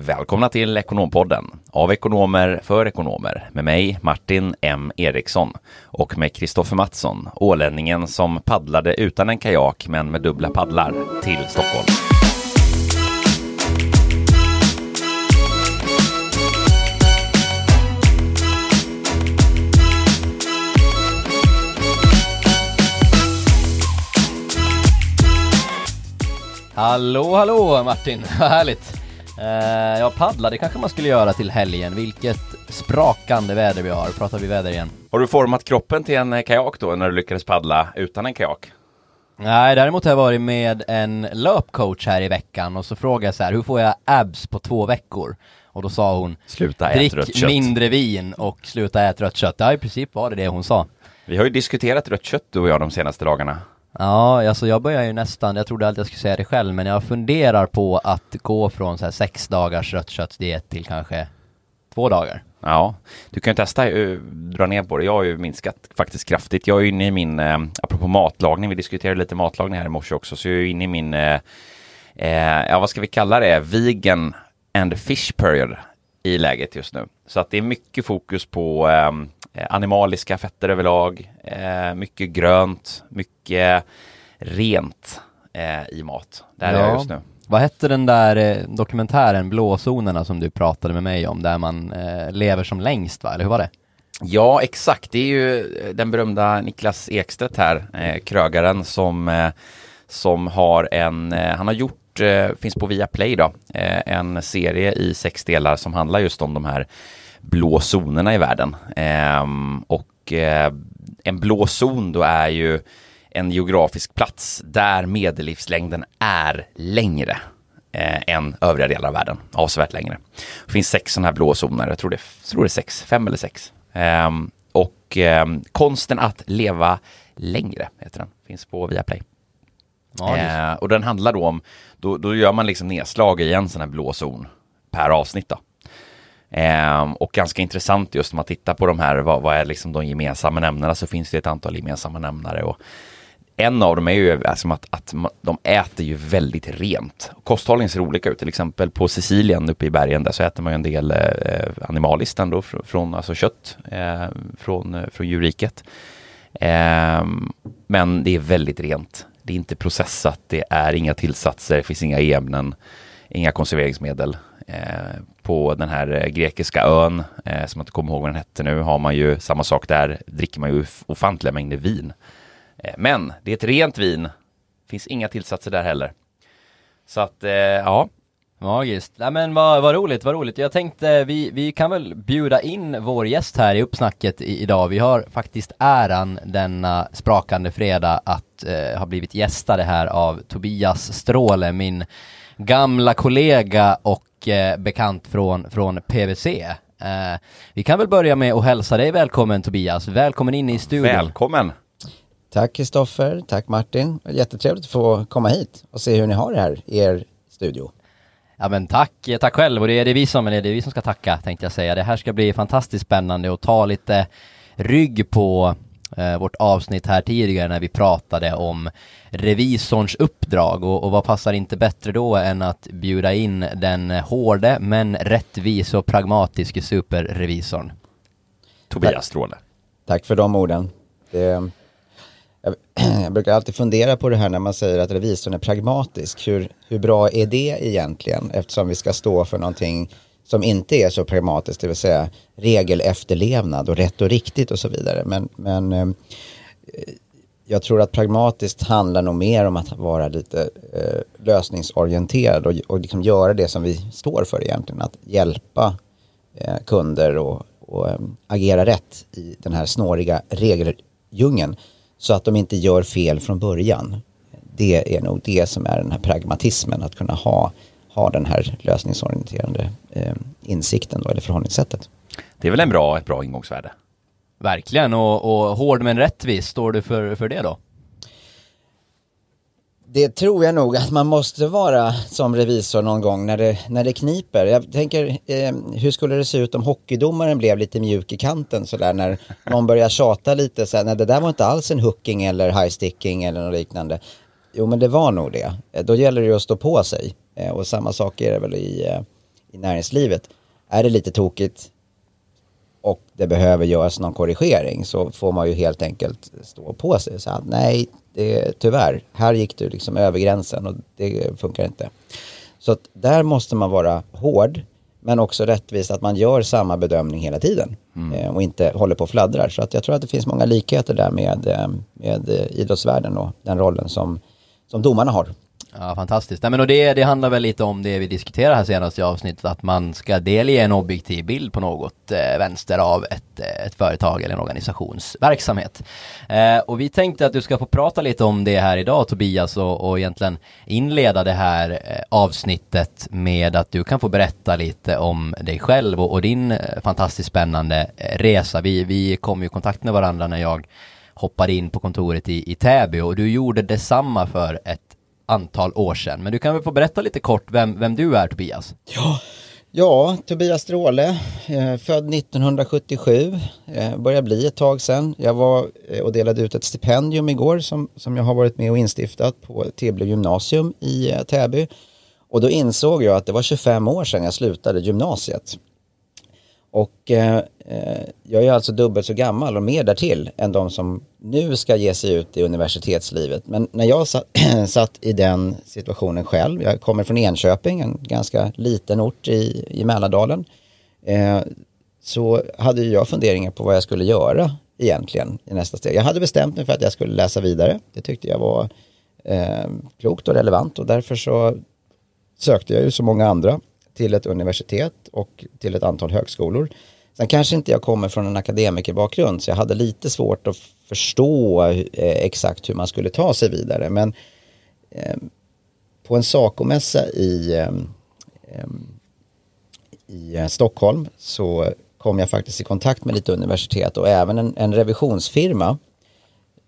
Välkomna till Ekonompodden av ekonomer för ekonomer med mig Martin M Eriksson och med Kristoffer Mattsson, ålänningen som paddlade utan en kajak men med dubbla paddlar till Stockholm. Hallå, hallå Martin, vad härligt! Uh, ja, paddla, det kanske man skulle göra till helgen. Vilket sprakande väder vi har. Pratar vi väder igen. Har du format kroppen till en kajak då när du lyckades paddla utan en kajak? Nej, däremot har jag varit med en löpcoach här i veckan och så frågade jag så här, hur får jag abs på två veckor? Och då sa hon, sluta ät rött kött. mindre vin och sluta äta rött kött. Ja, i princip var det det hon sa. Vi har ju diskuterat rött kött du och jag de senaste dagarna. Ja, alltså jag börjar ju nästan, jag trodde alltid jag skulle säga det själv, men jag funderar på att gå från så här sex dagars rött köttsdiet till kanske två dagar. Ja, du kan ju testa att dra ner på det. Jag har ju minskat faktiskt kraftigt. Jag är inne i min, eh, apropå matlagning, vi diskuterade lite matlagning här i morse också, så jag är inne i min, eh, eh, ja vad ska vi kalla det, vegan and fish period i läget just nu. Så att det är mycket fokus på Eh, animaliska fetter överlag, eh, mycket grönt, mycket rent eh, i mat. Där ja. är jag just nu. Vad hette den där dokumentären Blåzonerna som du pratade med mig om, där man lever som längst va, eller hur var det? Ja, exakt. Det är ju den berömda Niklas Ekstedt här, krögaren som, som har en, han har gjort, finns på Viaplay då, en serie i sex delar som handlar just om de här blå zonerna i världen. Ehm, och eh, en blå zon då är ju en geografisk plats där medellivslängden är längre eh, än övriga delar av världen, avsevärt längre. Det finns sex sådana här blå zoner, jag tror det, tror det är sex, fem eller sex. Ehm, och eh, konsten att leva längre heter den, finns på Viaplay. Ja, eh, och den handlar då om, då, då gör man liksom nedslag i en sån här blå zon per avsnitt då. Eh, och ganska intressant just om man tittar på de här, vad, vad, är liksom de gemensamma nämnarna, så finns det ett antal gemensamma nämnare. Och en av dem är ju alltså att, att de äter ju väldigt rent. Kosthållningen ser olika ut, till exempel på Sicilien uppe i bergen där så äter man ju en del eh, animaliskt ändå, från, alltså kött eh, från, eh, från djurriket. Eh, men det är väldigt rent. Det är inte processat, det är inga tillsatser, det finns inga ämnen, inga konserveringsmedel. Eh, på den här eh, grekiska ön, eh, som jag inte kommer ihåg vad den hette nu, har man ju samma sak där, dricker man ju ofantliga mängder vin. Eh, men det är ett rent vin, finns inga tillsatser där heller. Så att, eh, ja. Magiskt. Nej men vad, vad roligt, vad roligt. Jag tänkte vi, vi kan väl bjuda in vår gäst här i uppsnacket i, idag. Vi har faktiskt äran denna sprakande fredag att eh, ha blivit gästade här av Tobias Stråle, min gamla kollega och eh, bekant från, från PVC. Eh, vi kan väl börja med att hälsa dig välkommen Tobias, välkommen in i studion. Välkommen! Tack Kristoffer, tack Martin. Jättetrevligt att få komma hit och se hur ni har det här i er studio. Ja men tack, tack själv och det är det vi som, eller det är vi som ska tacka tänkte jag säga. Det här ska bli fantastiskt spännande och ta lite rygg på eh, vårt avsnitt här tidigare när vi pratade om revisorns uppdrag och, och vad passar inte bättre då än att bjuda in den hårde men rättvis och pragmatiske superrevisorn. Tobias Stråle. Tack för de orden. Det, jag, jag, brukar alltid fundera på det här när man säger att revisorn är pragmatisk. Hur, hur bra är det egentligen? Eftersom vi ska stå för någonting som inte är så pragmatiskt, det vill säga regelefterlevnad och rätt och riktigt och så vidare. Men, men eh, jag tror att pragmatiskt handlar nog mer om att vara lite eh, lösningsorienterad och, och liksom göra det som vi står för egentligen. Att hjälpa eh, kunder och, och eh, agera rätt i den här snåriga regeldjungeln så att de inte gör fel från början. Det är nog det som är den här pragmatismen, att kunna ha, ha den här lösningsorienterade eh, insikten då, eller förhållningssättet. Det är väl en bra, ett bra ingångsvärde? Verkligen, och, och hård men rättvis, står du för, för det då? Det tror jag nog att man måste vara som revisor någon gång när det, när det kniper. Jag tänker, eh, hur skulle det se ut om hockeydomaren blev lite mjuk i kanten sådär när någon börjar tjata lite så här, nej det där var inte alls en hooking eller high sticking eller något liknande. Jo men det var nog det. Då gäller det ju att stå på sig. Eh, och samma sak är det väl i, eh, i näringslivet. Är det lite tokigt och det behöver göras någon korrigering så får man ju helt enkelt stå på sig. Så att, nej, det, tyvärr, här gick du liksom över gränsen och det funkar inte. Så att där måste man vara hård men också rättvist att man gör samma bedömning hela tiden mm. och inte håller på och fladdrar. Så att jag tror att det finns många likheter där med, eh, med idrottsvärlden och den rollen som, som domarna har. Ja, fantastiskt. Nej, men och det, det handlar väl lite om det vi diskuterade här senast i avsnittet, att man ska delge en objektiv bild på något eh, vänster av ett, eh, ett företag eller en organisationsverksamhet. Eh, och vi tänkte att du ska få prata lite om det här idag Tobias och, och egentligen inleda det här eh, avsnittet med att du kan få berätta lite om dig själv och, och din eh, fantastiskt spännande eh, resa. Vi, vi kom ju i kontakt med varandra när jag hoppade in på kontoret i, i Täby och du gjorde detsamma för ett antal år sedan. Men du kan väl få berätta lite kort vem, vem du är Tobias? Ja, ja Tobias Stråle, eh, född 1977, eh, börjar bli ett tag sedan. Jag var eh, och delade ut ett stipendium igår som, som jag har varit med och instiftat på Tibble gymnasium i eh, Täby. Och då insåg jag att det var 25 år sedan jag slutade gymnasiet. Och eh, eh, jag är alltså dubbelt så gammal och mer därtill än de som nu ska ge sig ut i universitetslivet. Men när jag satt, satt i den situationen själv, jag kommer från Enköping, en ganska liten ort i, i Mälardalen, eh, så hade jag funderingar på vad jag skulle göra egentligen i nästa steg. Jag hade bestämt mig för att jag skulle läsa vidare. Det tyckte jag var eh, klokt och relevant och därför så sökte jag ju så många andra till ett universitet och till ett antal högskolor. Sen kanske inte jag kommer från en akademikerbakgrund så jag hade lite svårt att förstå eh, exakt hur man skulle ta sig vidare. Men eh, på en sakomässa ehm, ehm, i, eh, i Stockholm så kom jag faktiskt i kontakt med lite universitet och även en, en revisionsfirma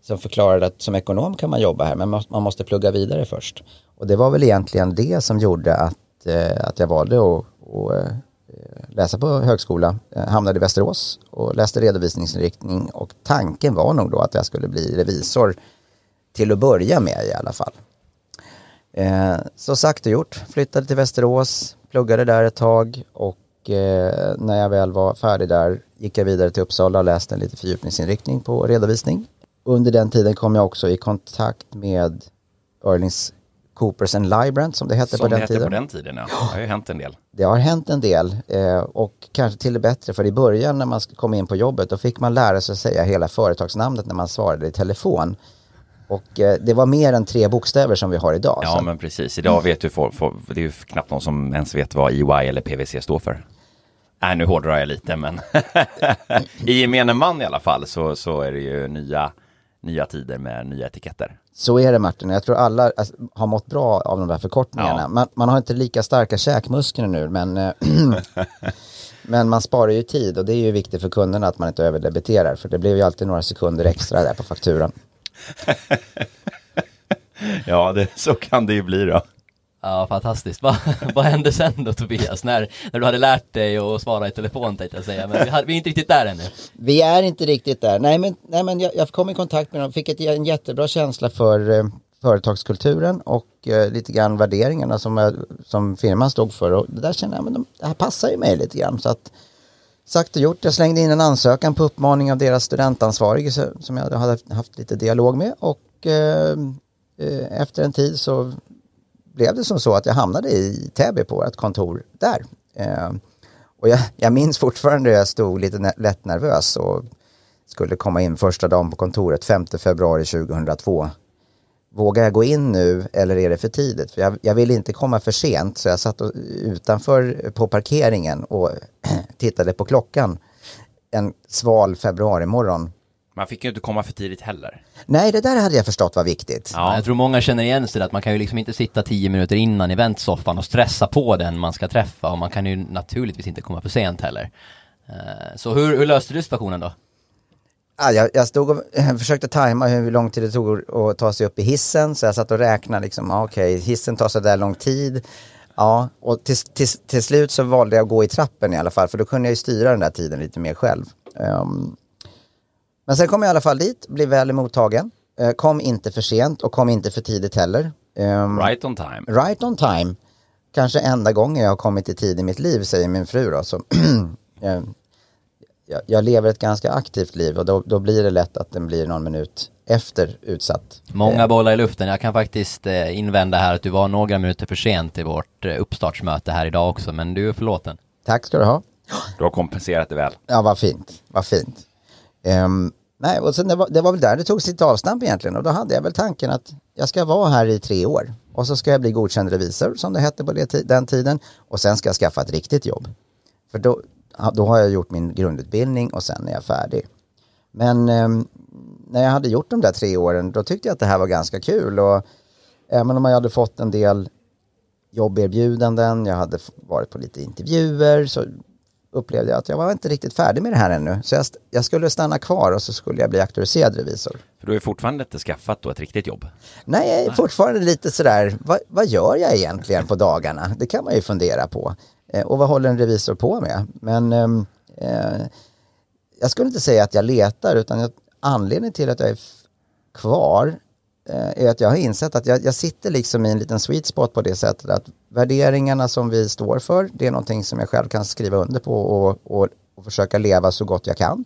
som förklarade att som ekonom kan man jobba här men man måste plugga vidare först. Och det var väl egentligen det som gjorde att Eh, att jag valde att, att eh, läsa på högskola. Jag hamnade i Västerås och läste redovisningsinriktning och tanken var nog då att jag skulle bli revisor till att börja med i alla fall. Eh, så sagt och gjort, flyttade till Västerås, pluggade där ett tag och eh, när jag väl var färdig där gick jag vidare till Uppsala och läste en lite fördjupningsinriktning på redovisning. Under den tiden kom jag också i kontakt med Örlings Coopers and Librand som det hette som på den det tiden. på den tiden, ja. Det har ju hänt en del. Det har hänt en del eh, och kanske till det bättre för i början när man kom in på jobbet då fick man lära sig att säga hela företagsnamnet när man svarade i telefon. Och eh, det var mer än tre bokstäver som vi har idag. Ja, så. men precis. Idag vet ju folk, folk, det är ju knappt någon som ens vet vad EY eller PVC står för. Nej, nu hårdrar jag lite, men i gemene man i alla fall så, så är det ju nya, nya tider med nya etiketter. Så är det Martin, jag tror alla alltså, har mått bra av de där förkortningarna. Ja. Man, man, har inte lika starka käkmuskler nu men, eh, men man sparar ju tid och det är ju viktigt för kunderna att man inte överdebiterar för det blev ju alltid några sekunder extra där på fakturan. ja, det, så kan det ju bli då. Ja, fantastiskt. Va, vad hände sen då Tobias? När, när du hade lärt dig att svara i telefon tänkte jag säga, men vi, hade, vi är inte riktigt där ännu. Vi är inte riktigt där. Nej, men, nej, men jag, jag kom i kontakt med dem, fick ett, en jättebra känsla för eh, företagskulturen och eh, lite grann värderingarna som, som firman stod för. Och det där känner jag, men de, det här passar ju mig lite grann. Så att, sagt och gjort, jag slängde in en ansökan på uppmaning av deras studentansvarige som jag hade haft lite dialog med och eh, eh efter en tid så blev det som så att jag hamnade i Täby på ett kontor där. Eh, och jag, jag minns fortfarande hur jag stod lite lätt nervös och skulle komma in första dagen på kontoret 5 februari 2002. Vågar jag gå in nu eller är det för tidigt? För jag, jag vill inte komma för sent så jag satt utanför eh, på parkeringen och tittade på klockan en sval februarimorgon man fick ju inte komma för tidigt heller. Nej, det där hade jag förstått var viktigt. Ja. Jag tror många känner igen sig att man kan ju liksom inte sitta tio minuter innan eventsoffan och stressa på den man ska träffa och man kan ju naturligtvis inte komma för sent heller. Eh, så hur, hur löste du situationen då? Ja, jag, jag stod och försökte tajma hur lång tid det tog att ta sig upp i hissen så jag satt och räknade liksom, okej, okay, hissen tar så där lång tid. Ja, och till, till, till slut så valde jag att gå i trappen i alla fall för då kunde jag ju styra den där tiden lite mer själv. Um, men sen kom jag i alla fall dit, blev väl emottagen. Eh, kom inte för sent och kom inte för tidigt heller. Um, right on time. Right on time. kanske enda gången jag har kommit i tid i mitt liv, säger min fru då. Så, jag, jag, lever ett ganska aktivt liv och då, då, blir det lätt att den blir någon minut efter utsatt. Många bollar i luften. Jag kan faktiskt eh, invända här att du var några minuter för sent i vårt eh, uppstartsmöte här idag också, men du är förlåten. Tack ska du ha. Du har kompenserat det väl. Ja, vad fint. Vad fint. Um, nej, och sen det, var, det var väl där det tog sitt avstamp egentligen och då hade jag väl tanken att jag ska vara här i tre år och så ska jag bli godkänd revisor som det hette på det, den tiden och sen ska jag skaffa ett riktigt jobb. För då, då har jag gjort min grundutbildning och sen är jag färdig. Men eh, när jag hade gjort de där tre åren då tyckte jag att det här var ganska kul och även om jag hade fått en del jobberbjudanden, jag hade varit på lite intervjuer så upplevde jag att jag var inte riktigt färdig med det här ännu. Så jag, jag skulle stanna kvar och så skulle jag bli auktoriserad revisor. För du har ju fortfarande inte skaffat då ett riktigt jobb? Nej, jag är fortfarande lite sådär, vad, vad gör jag egentligen på dagarna? Det kan man ju fundera på. Eh, och vad håller en revisor på med? Men ehm, eh, jag skulle inte säga att jag letar, utan jag, anledningen till att jag är kvar Eh, är att jag har insett att jag, jag, sitter liksom i en liten sweet spot på det sättet att värderingarna som vi står för, det är någonting som jag själv kan skriva under på och, och, och försöka leva så gott jag kan.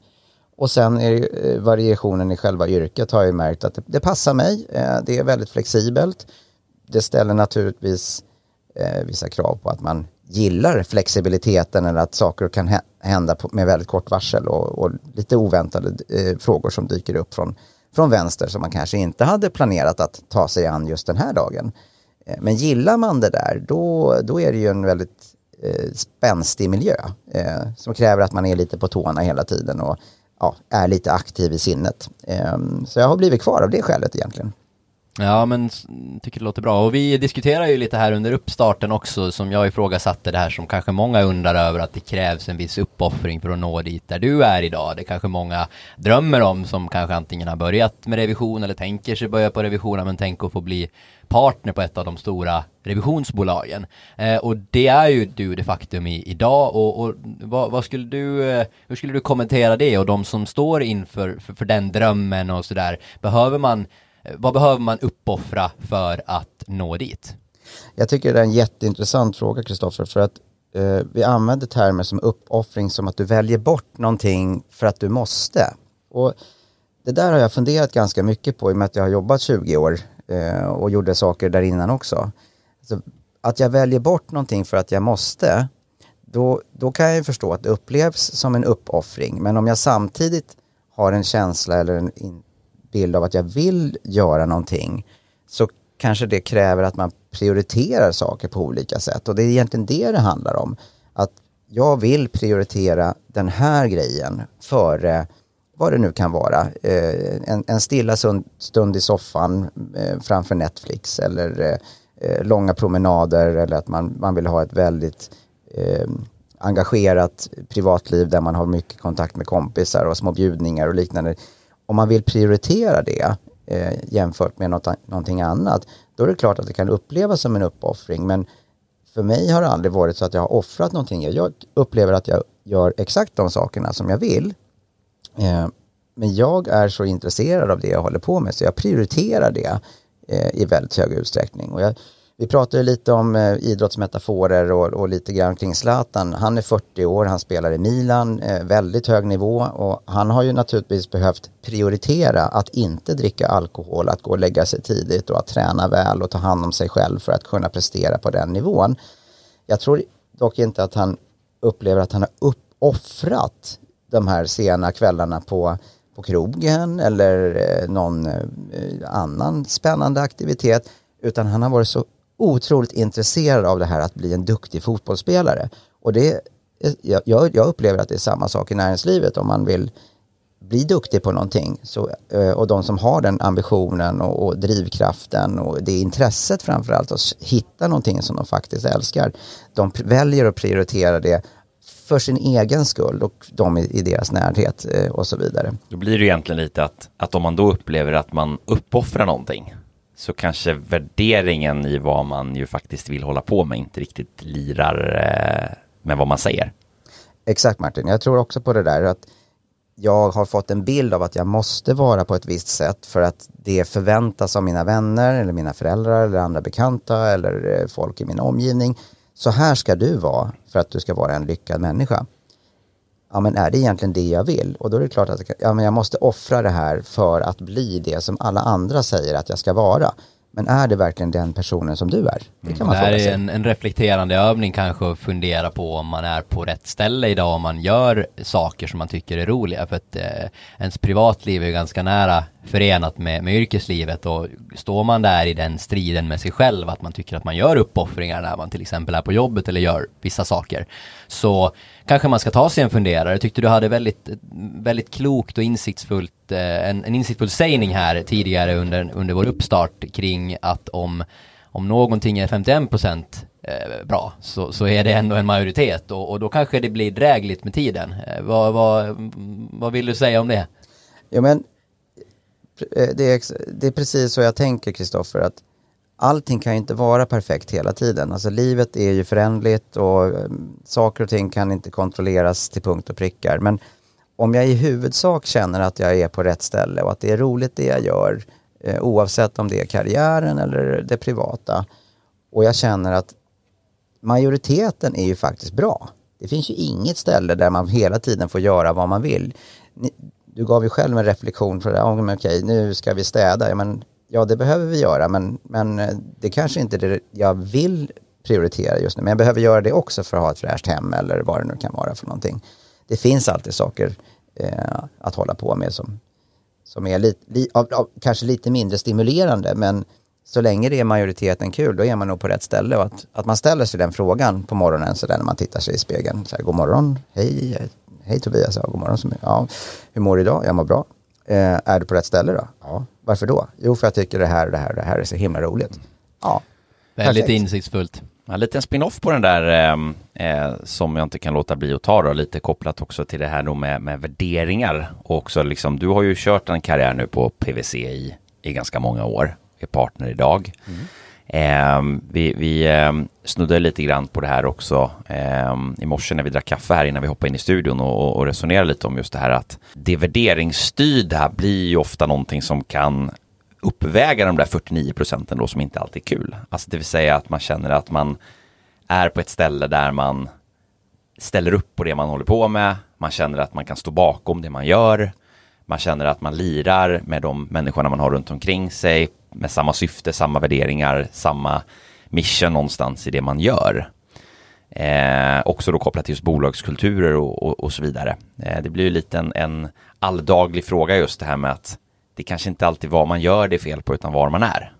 Och sen är det, eh, variationen i själva yrket har jag märkt att det, det passar mig. Eh, det är väldigt flexibelt. Det ställer naturligtvis eh, vissa krav på att man gillar flexibiliteten eller att saker kan hända på, med väldigt kort varsel och, och lite oväntade eh, frågor som dyker upp från från vänster som man kanske inte hade planerat att ta sig an just den här dagen. Eh, men gillar man det där, då, då är det ju en väldigt eh, spänstig miljö eh, som kräver att man är lite på tårna hela tiden och ja, är lite aktiv i sinnet. Eh, så jag har blivit kvar av det skälet egentligen. Ja men tycker det låter bra och vi diskuterar ju lite här under uppstarten också som jag ifrågasatte det här som kanske många undrar över att det krävs en viss uppoffring för att nå dit där du är idag. Det kanske många drömmer om som kanske antingen har börjat med revision eller tänker sig börja på revision men tänker att få bli partner på ett av de stora revisionsbolagen. Eh, och det är ju du de facto i, idag och, och vad, vad, skulle du, eh, hur skulle du kommentera det och de som står inför för, för den drömmen och sådär, behöver man Eh, vad behöver man uppoffra för att nå dit? Jag tycker det är en jätteintressant fråga Kristoffer för att eh, vi använder termer som uppoffring som att du väljer bort någonting för att du måste. Och det där har jag funderat ganska mycket på i och med att jag har jobbat 20 år eh, och gjorde saker där innan också. Så att jag väljer bort någonting för att jag måste, då, då kan jag ju förstå att det upplevs som en uppoffring. Men om jag samtidigt har en känsla eller en, bild av att jag vill göra någonting så kanske det kräver att man prioriterar saker på olika sätt. Och det är egentligen det det handlar om. Att jag vill prioritera den här grejen före vad det nu kan vara. Eh, en, en stilla stund i soffan eh, framför Netflix eller eh, långa promenader eller att man, man vill ha ett väldigt engagerat privatliv där man har mycket kontakt med kompisar och små bjudningar och liknande om man vill prioritera det eh, jämfört med något, någonting annat, då är det klart att det kan upplevas som en uppoffring. Men för mig har det aldrig varit så att jag har offrat någonting. Jag upplever att jag gör exakt de sakerna som jag vill. Eh, men jag är så intresserad av det jag håller på med så jag prioriterar det eh, i väldigt hög utsträckning. Och jag, vi pratade lite om eh, idrottsmetaforer och, och, lite grann kring Zlatan. Han är 40 år, han spelar i Milan, eh, väldigt hög nivå och han har ju naturligtvis behövt prioritera att inte dricka alkohol, att gå och lägga sig tidigt och att träna väl och ta hand om sig själv för att kunna prestera på den nivån. Jag tror dock inte att han upplever att han har uppoffrat de här sena kvällarna på på krogen eller eh, någon eh, annan spännande aktivitet utan han har varit så otroligt intresserad av det här att bli en duktig fotbollsspelare. Och det, jag, jag upplever att det är samma sak i näringslivet om man vill bli duktig på någonting. Så, eh, och de som har den ambitionen och, och drivkraften och det intresset framförallt att hitta någonting som de faktiskt älskar. De väljer att prioritera det för sin egen skull och de i, i deras närhet eh, och så vidare. Då blir det egentligen lite att, att om man då upplever att man uppoffrar någonting så kanske värderingen i vad man ju faktiskt vill hålla på med inte riktigt lirar eh, med vad man säger. Exakt Martin, jag tror också på det där att jag har fått en bild av att jag måste vara på ett visst sätt för att det förväntas av mina vänner eller mina föräldrar eller andra bekanta eller eh, folk i min omgivning. Så här ska du vara för att du ska vara en lyckad människa. Ja men är det egentligen det jag vill? Och då är det klart att ja, men jag måste offra det här för att bli det som alla andra säger att jag ska vara. Men är det verkligen den personen som du är? Det kan man Det här fråga är sig. en, en reflekterande övning kanske att fundera på om man är på rätt ställe idag, om man gör saker som man tycker är roliga. För att eh, ens privatliv är ganska nära förenat med, med yrkeslivet och står man där i den striden med sig själv, att man tycker att man gör uppoffringar när man till exempel är på jobbet eller gör vissa saker, så kanske man ska ta sig en funderare. Jag tyckte du hade väldigt, väldigt klokt och insiktsfullt, eh, en, en insiktsfull sägning här tidigare under, under vår uppstart kring att om, om någonting är 51% eh, bra så, så är det ändå en majoritet och, och då kanske det blir drägligt med tiden. Eh, vad, vad, vad vill du säga om det? Jo, men det är, det är precis så jag tänker, Kristoffer, att allting kan ju inte vara perfekt hela tiden. Alltså livet är ju förändligt och eh, saker och ting kan inte kontrolleras till punkt och prickar. Men om jag i huvudsak känner att jag är på rätt ställe och att det är roligt det jag gör, eh, oavsett om det är karriären eller det privata, och jag känner att majoriteten är ju faktiskt bra. Det finns ju inget ställe där man hela tiden får göra vad man vill. Ni, du gav ju själv en reflektion för det. Ja, okej, nu ska vi städa. Ja, men, ja, det behöver vi göra, men, men eh, det kanske inte är det jag vill prioritera just nu. Men jag behöver göra det också för att ha ett fräscht hem eller vad det nu kan vara för någonting. Det finns alltid saker eh, att hålla på med som, som är lite, li, av, av, kanske lite mindre stimulerande, men så länge det är majoriteten kul, då är man nog på rätt ställe. Och att, att man ställer sig den frågan på morgonen, så där när man tittar sig i spegeln. Så här, god morgon, hej, hej Tobias, ja, god morgon. Ja, hur mår du idag? Jag mår bra. Eh, är du på rätt ställe då? Ja. Varför då? Jo, för jag tycker det här och det här och det här är så himla roligt. Ja, Väldigt Perfekt. insiktsfullt. En liten spin-off på den där ehm, eh, som jag inte kan låta bli att ta då, lite kopplat också till det här då med, med värderingar. Och också liksom, du har ju kört en karriär nu på PVC i, i ganska många år, är partner idag. Eh, vi vi eh, snuddade lite grann på det här också eh, i morse när vi drack kaffe här innan vi hoppade in i studion och, och resonerade lite om just det här att det värderingsstyrda blir ju ofta någonting som kan uppväga de där 49 procenten då som inte alltid är kul. Alltså det vill säga att man känner att man är på ett ställe där man ställer upp på det man håller på med. Man känner att man kan stå bakom det man gör. Man känner att man lirar med de människorna man har runt omkring sig med samma syfte, samma värderingar, samma mission någonstans i det man gör. Eh, också då kopplat till just bolagskulturer och, och, och så vidare. Eh, det blir ju lite en, en alldaglig fråga just det här med att det kanske inte alltid vad man gör det är fel på utan var man är.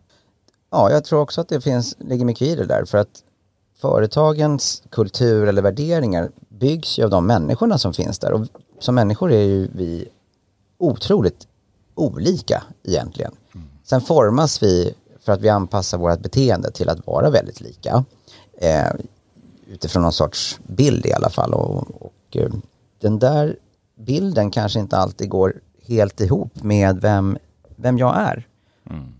Ja, jag tror också att det finns, ligger mycket i det där. För att företagens kultur eller värderingar byggs ju av de människorna som finns där. Och som människor är ju vi otroligt olika egentligen. Sen formas vi för att vi anpassar vårt beteende till att vara väldigt lika. Eh, utifrån någon sorts bild i alla fall. Och, och eh, den där bilden kanske inte alltid går helt ihop med vem, vem jag är.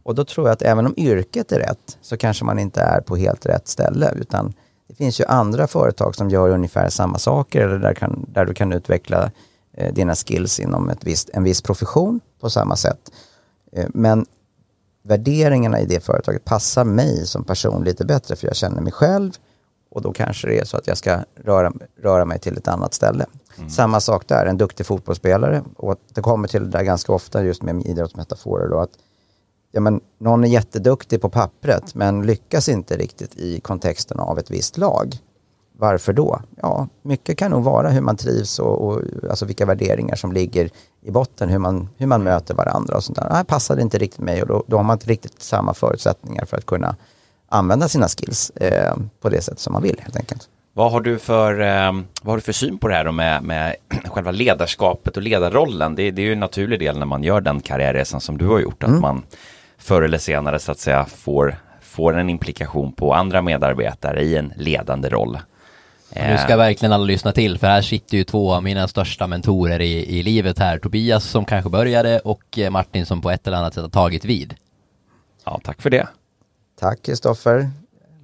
Och då tror jag att även om yrket är rätt så kanske man inte är på helt rätt ställe utan det finns ju andra företag som gör ungefär samma saker eller där, kan, där du kan utveckla eh, dina skills inom ett visst, en viss profession på samma sätt. Eh, men värderingarna i det företaget passar mig som person lite bättre för jag känner mig själv och då kanske det är så att jag ska röra, röra mig till ett annat ställe. Samma sak där, en duktig fotbollsspelare och det kommer till det där ganska ofta just med idrottsmetaforer då att ja, men någon är jätteduktig på pappret men lyckas inte riktigt i kontexten av ett visst lag. Varför då? Ja, mycket kan nog vara hur man trivs och, och alltså vilka värderingar som ligger i botten, hur man, hur man möter varandra och sånt där. Nej, passar det inte riktigt mig och då, då har man inte riktigt samma förutsättningar för att kunna använda sina skills eh, på det sätt som man vill helt enkelt. Vad har du för, eh, vad har du för syn på det här med, med själva ledarskapet och ledarrollen? Det, det är ju en naturlig del när man gör den karriärresan som du har gjort, att man förr eller senare så att säga får, får en implikation på andra medarbetare i en ledande roll. Nu ska verkligen alla lyssna till, för här sitter ju två av mina största mentorer i, i livet här. Tobias som kanske började och eh, Martin som på ett eller annat sätt har tagit vid. Ja, tack för det. Tack Kristoffer.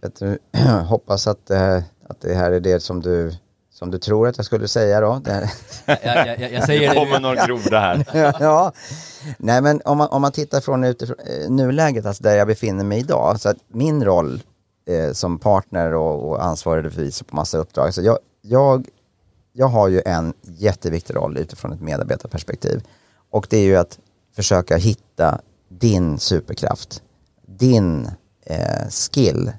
Hoppas att, eh, att det här är det som du, som du tror att jag skulle säga då. Det, Jag, jag, jag, jag säger Det kommer någon groda här. ja, nej men om man, om man tittar från utifrån, eh, nuläget, alltså där jag befinner mig idag, så att min roll eh, som partner och, och ansvarig revisor på massa uppdrag, så jag, jag, jag har ju en jätteviktig roll utifrån ett medarbetarperspektiv. Och det är ju att försöka hitta din superkraft, din eh, skill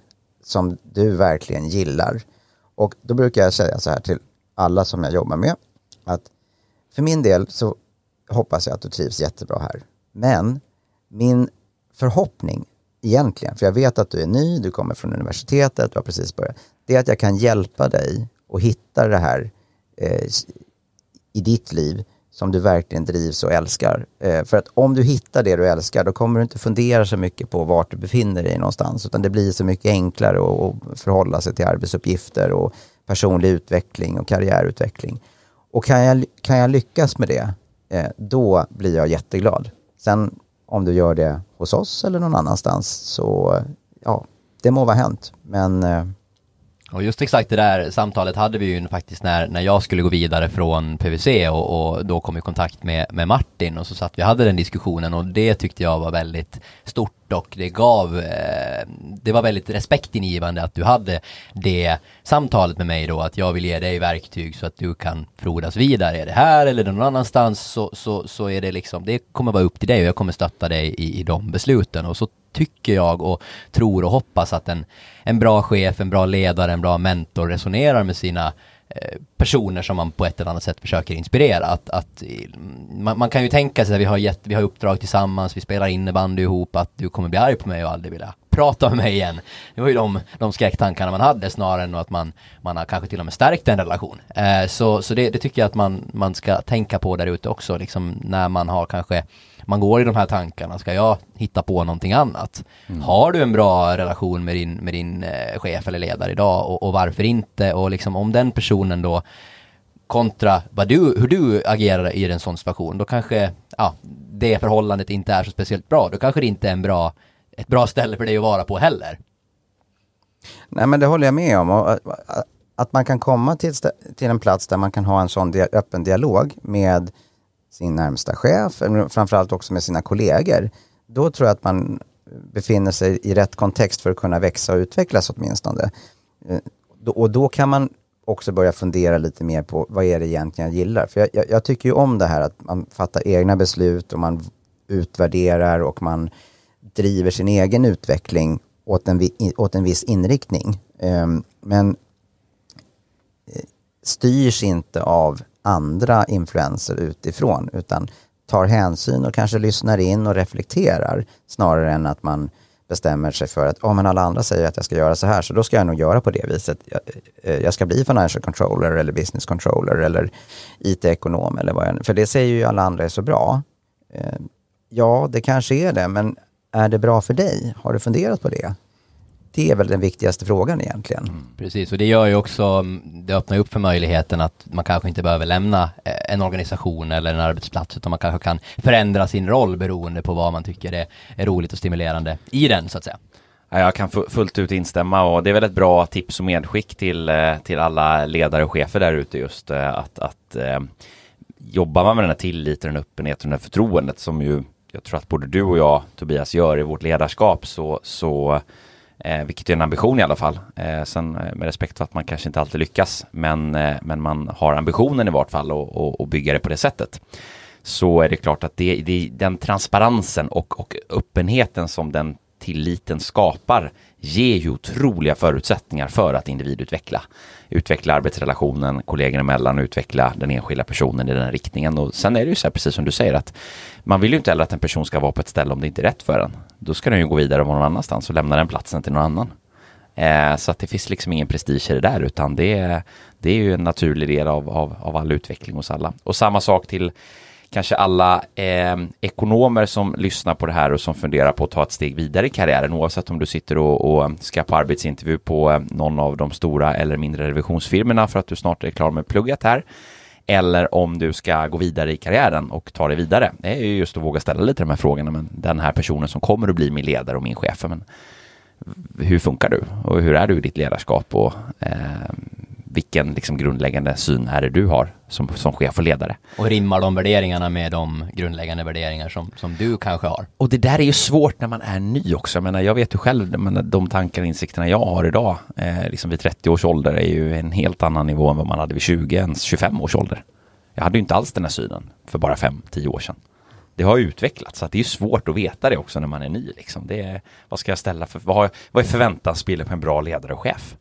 som du verkligen gillar. Och då brukar jag säga så här till alla som jag jobbar med, att för min del så hoppas jag att du trivs jättebra här. Men min förhoppning egentligen, för jag vet att du är ny, du kommer från universitetet, du har precis börjat, det är att jag kan hjälpa dig och hitta det här eh, i ditt liv som du verkligen drivs och älskar. Eh, för att om du hittar det du älskar, då kommer du inte fundera så mycket på vart du befinner dig någonstans, utan det blir så mycket enklare att att förhålla sig till arbetsuppgifter och personlig utveckling och karriärutveckling. Och kan jag, kan jag lyckas med det, eh, då blir jag jätteglad. Sen om du gör det hos oss eller någon annanstans, så ja, det må vara hänt. Men eh, och just exakt det där samtalet hade vi ju faktiskt när, när jag skulle gå vidare från PVC och, och då kom i kontakt med, med Martin och så satt vi och hade den diskussionen och det tyckte jag var väldigt stort och det gav, eh, det var väldigt respektingivande att du hade det samtalet med mig då att jag vill ge dig verktyg så att du kan frodas vidare. Är det här eller någon annanstans så, så, så är det liksom, det kommer vara upp till dig och jag kommer stötta dig i, i de besluten och så tycker jag och tror och hoppas att en, en bra chef, en bra ledare, en bra mentor resonerar med sina eh, personer som man på ett eller annat sätt försöker inspirera. Att, att, mm, man, man kan ju tänka sig att vi har, gett, vi har uppdrag tillsammans, vi spelar innebandy ihop, att du kommer bli arg på mig och aldrig vilja prata med mig igen. Det var ju de, de skräcktankarna man hade snarare än att man, man har kanske till och med stärkt en relation. Eh, så så det, det tycker jag att man, man ska tänka på där ute också, liksom när man har kanske man går i de här tankarna, ska jag hitta på någonting annat? Har du en bra relation med din, med din eh, chef eller ledare idag och, och varför inte? Och liksom om den personen då kontra vad du, hur du agerar i en sån situation, då kanske ja, det förhållandet inte är så speciellt bra. Då kanske det inte är en bra, ett bra ställe för dig att vara på heller. Nej men det håller jag med om. Äh, att- man kan komma till, till en plats där man kan ha en sån dia- öppen dialog med sin närmsta chef, framförallt också med sina kollegor. Då tror jag att man befinner sig i rätt kontext för att kunna växa och utvecklas åtminstone. Eh, och då kan man också börja fundera lite mer på vad är det egentligen jag gillar. För jag, jag, jag tycker ju om det här att man fattar egna beslut och man utvärderar och man driver sin egen utveckling åt en, åt en viss inriktning. Ehm, men eh, styrs inte av andra influenser utifrån utan tar hänsyn och kanske lyssnar in och reflekterar snarare än att man bestämmer sig för att oh, men alla andra säger att jag ska göra så här så då ska jag nog göra på det viset. Jag, eh, jag ska bli financial controller eller business controller eller IT-ekonom eller vad jag nu... För det säger ju alla andra är så bra. Eh, Ja, det kanske är det, men är det bra för dig? Har du funderat på det? Det är väl den viktigaste frågan egentligen. Precis, och det gör ju också, mm, det öppnar upp för möjligheten att man kanske inte behöver lämna eh, en organisation eller en arbetsplats, utan man kanske kan förändra sin roll beroende på vad man tycker är, är roligt och stimulerande i den, så att säga. Ja, Jag kan fu- fullt ut instämma och det är väl ett bra tips och medskick till, eh, till alla ledare och chefer där ute just eh, att, att jobbar man med den här tilliten, den öppenheten och det här förtroendet som ju jag tror att både du och jag Tobias gör i vårt ledarskap så, så eh, vilket är en ambition i alla fall. Eh, sen eh, med respekt för att man kanske inte alltid lyckas men, eh, men man har ambitionen i vart fall och, och, och bygga det på det sättet så är det klart att det, det den transparensen och, och öppenheten som den tilliten skapar ger ju otroliga förutsättningar för att individutveckla. Utveckla arbetsrelationen kollegorna emellan, utveckla den enskilda personen i den riktningen. Och sen är det ju så här, precis som du säger, att man vill ju inte heller att en person ska vara på ett ställe om det inte är rätt för en. Då ska den ju gå vidare och vara någon annanstans och lämna den platsen till någon annan. Eh, så att det finns liksom ingen prestige i det där, utan det är, det är ju en naturlig del av, av, av all utveckling hos alla. Och samma sak till kanske alla eh, ekonomer som lyssnar på det här och som funderar på att ta ett steg vidare i karriären oavsett om du sitter och, och ska på arbetsintervju på eh, någon av de stora eller mindre revisionsfirmorna för att du snart är klar med plugget här eller om du ska gå vidare i karriären och ta dig vidare. Det är ju just att våga ställa lite de här frågorna men den här personen som kommer att bli min ledare och min chef men hur funkar du och hur är du i ditt ledarskap och eh, vilken liksom grundläggande syn är det du har som, som chef och ledare. Och rimmar de värderingarna med de grundläggande värderingar som, som du kanske har? Och det där är ju svårt när man är ny också. Jag menar, jag vet ju själv, men de tankar och insikterna jag har idag, eh, liksom vid 30 års ålder, är ju en helt annan nivå än vad man hade vid 20, ens 25 års ålder. Jag hade ju inte alls den här synen för bara 5-10 år sedan. Det har utvecklats, så det är svårt att veta det också när man är ny. Liksom. Det är, vad ska jag ställa för, vad, har, vad är förväntansbilden på en bra ledare och chef?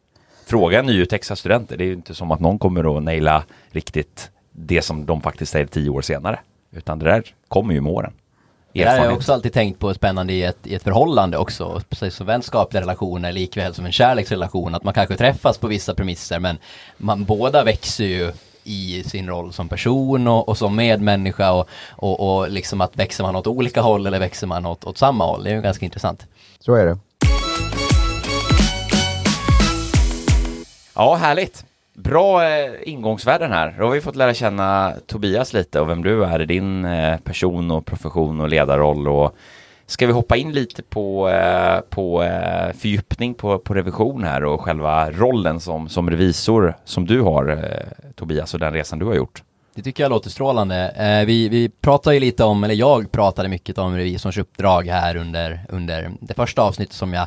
Fråga nyutexade studenter, det är ju inte som att någon kommer att naila riktigt det som de faktiskt säger tio år senare. Utan det där kommer ju med åren. Det har jag också alltid tänkt på spännande i ett, i ett förhållande också. Precis som vänskapliga relationer likväl som en kärleksrelation. Att man kanske träffas på vissa premisser men man båda växer ju i sin roll som person och, och som medmänniska och, och, och liksom att växer man åt olika håll eller växer man åt, åt samma håll. Det är ju ganska intressant. Så är det. Ja, härligt. Bra eh, ingångsvärden här. Då har vi fått lära känna Tobias lite och vem du är i din eh, person och profession och ledarroll. Och ska vi hoppa in lite på, eh, på eh, fördjupning på, på revision här och själva rollen som, som revisor som du har, eh, Tobias, och den resan du har gjort? Det tycker jag låter strålande. Eh, vi, vi pratade ju lite om, eller jag pratade mycket om revisorns uppdrag här under, under det första avsnittet som jag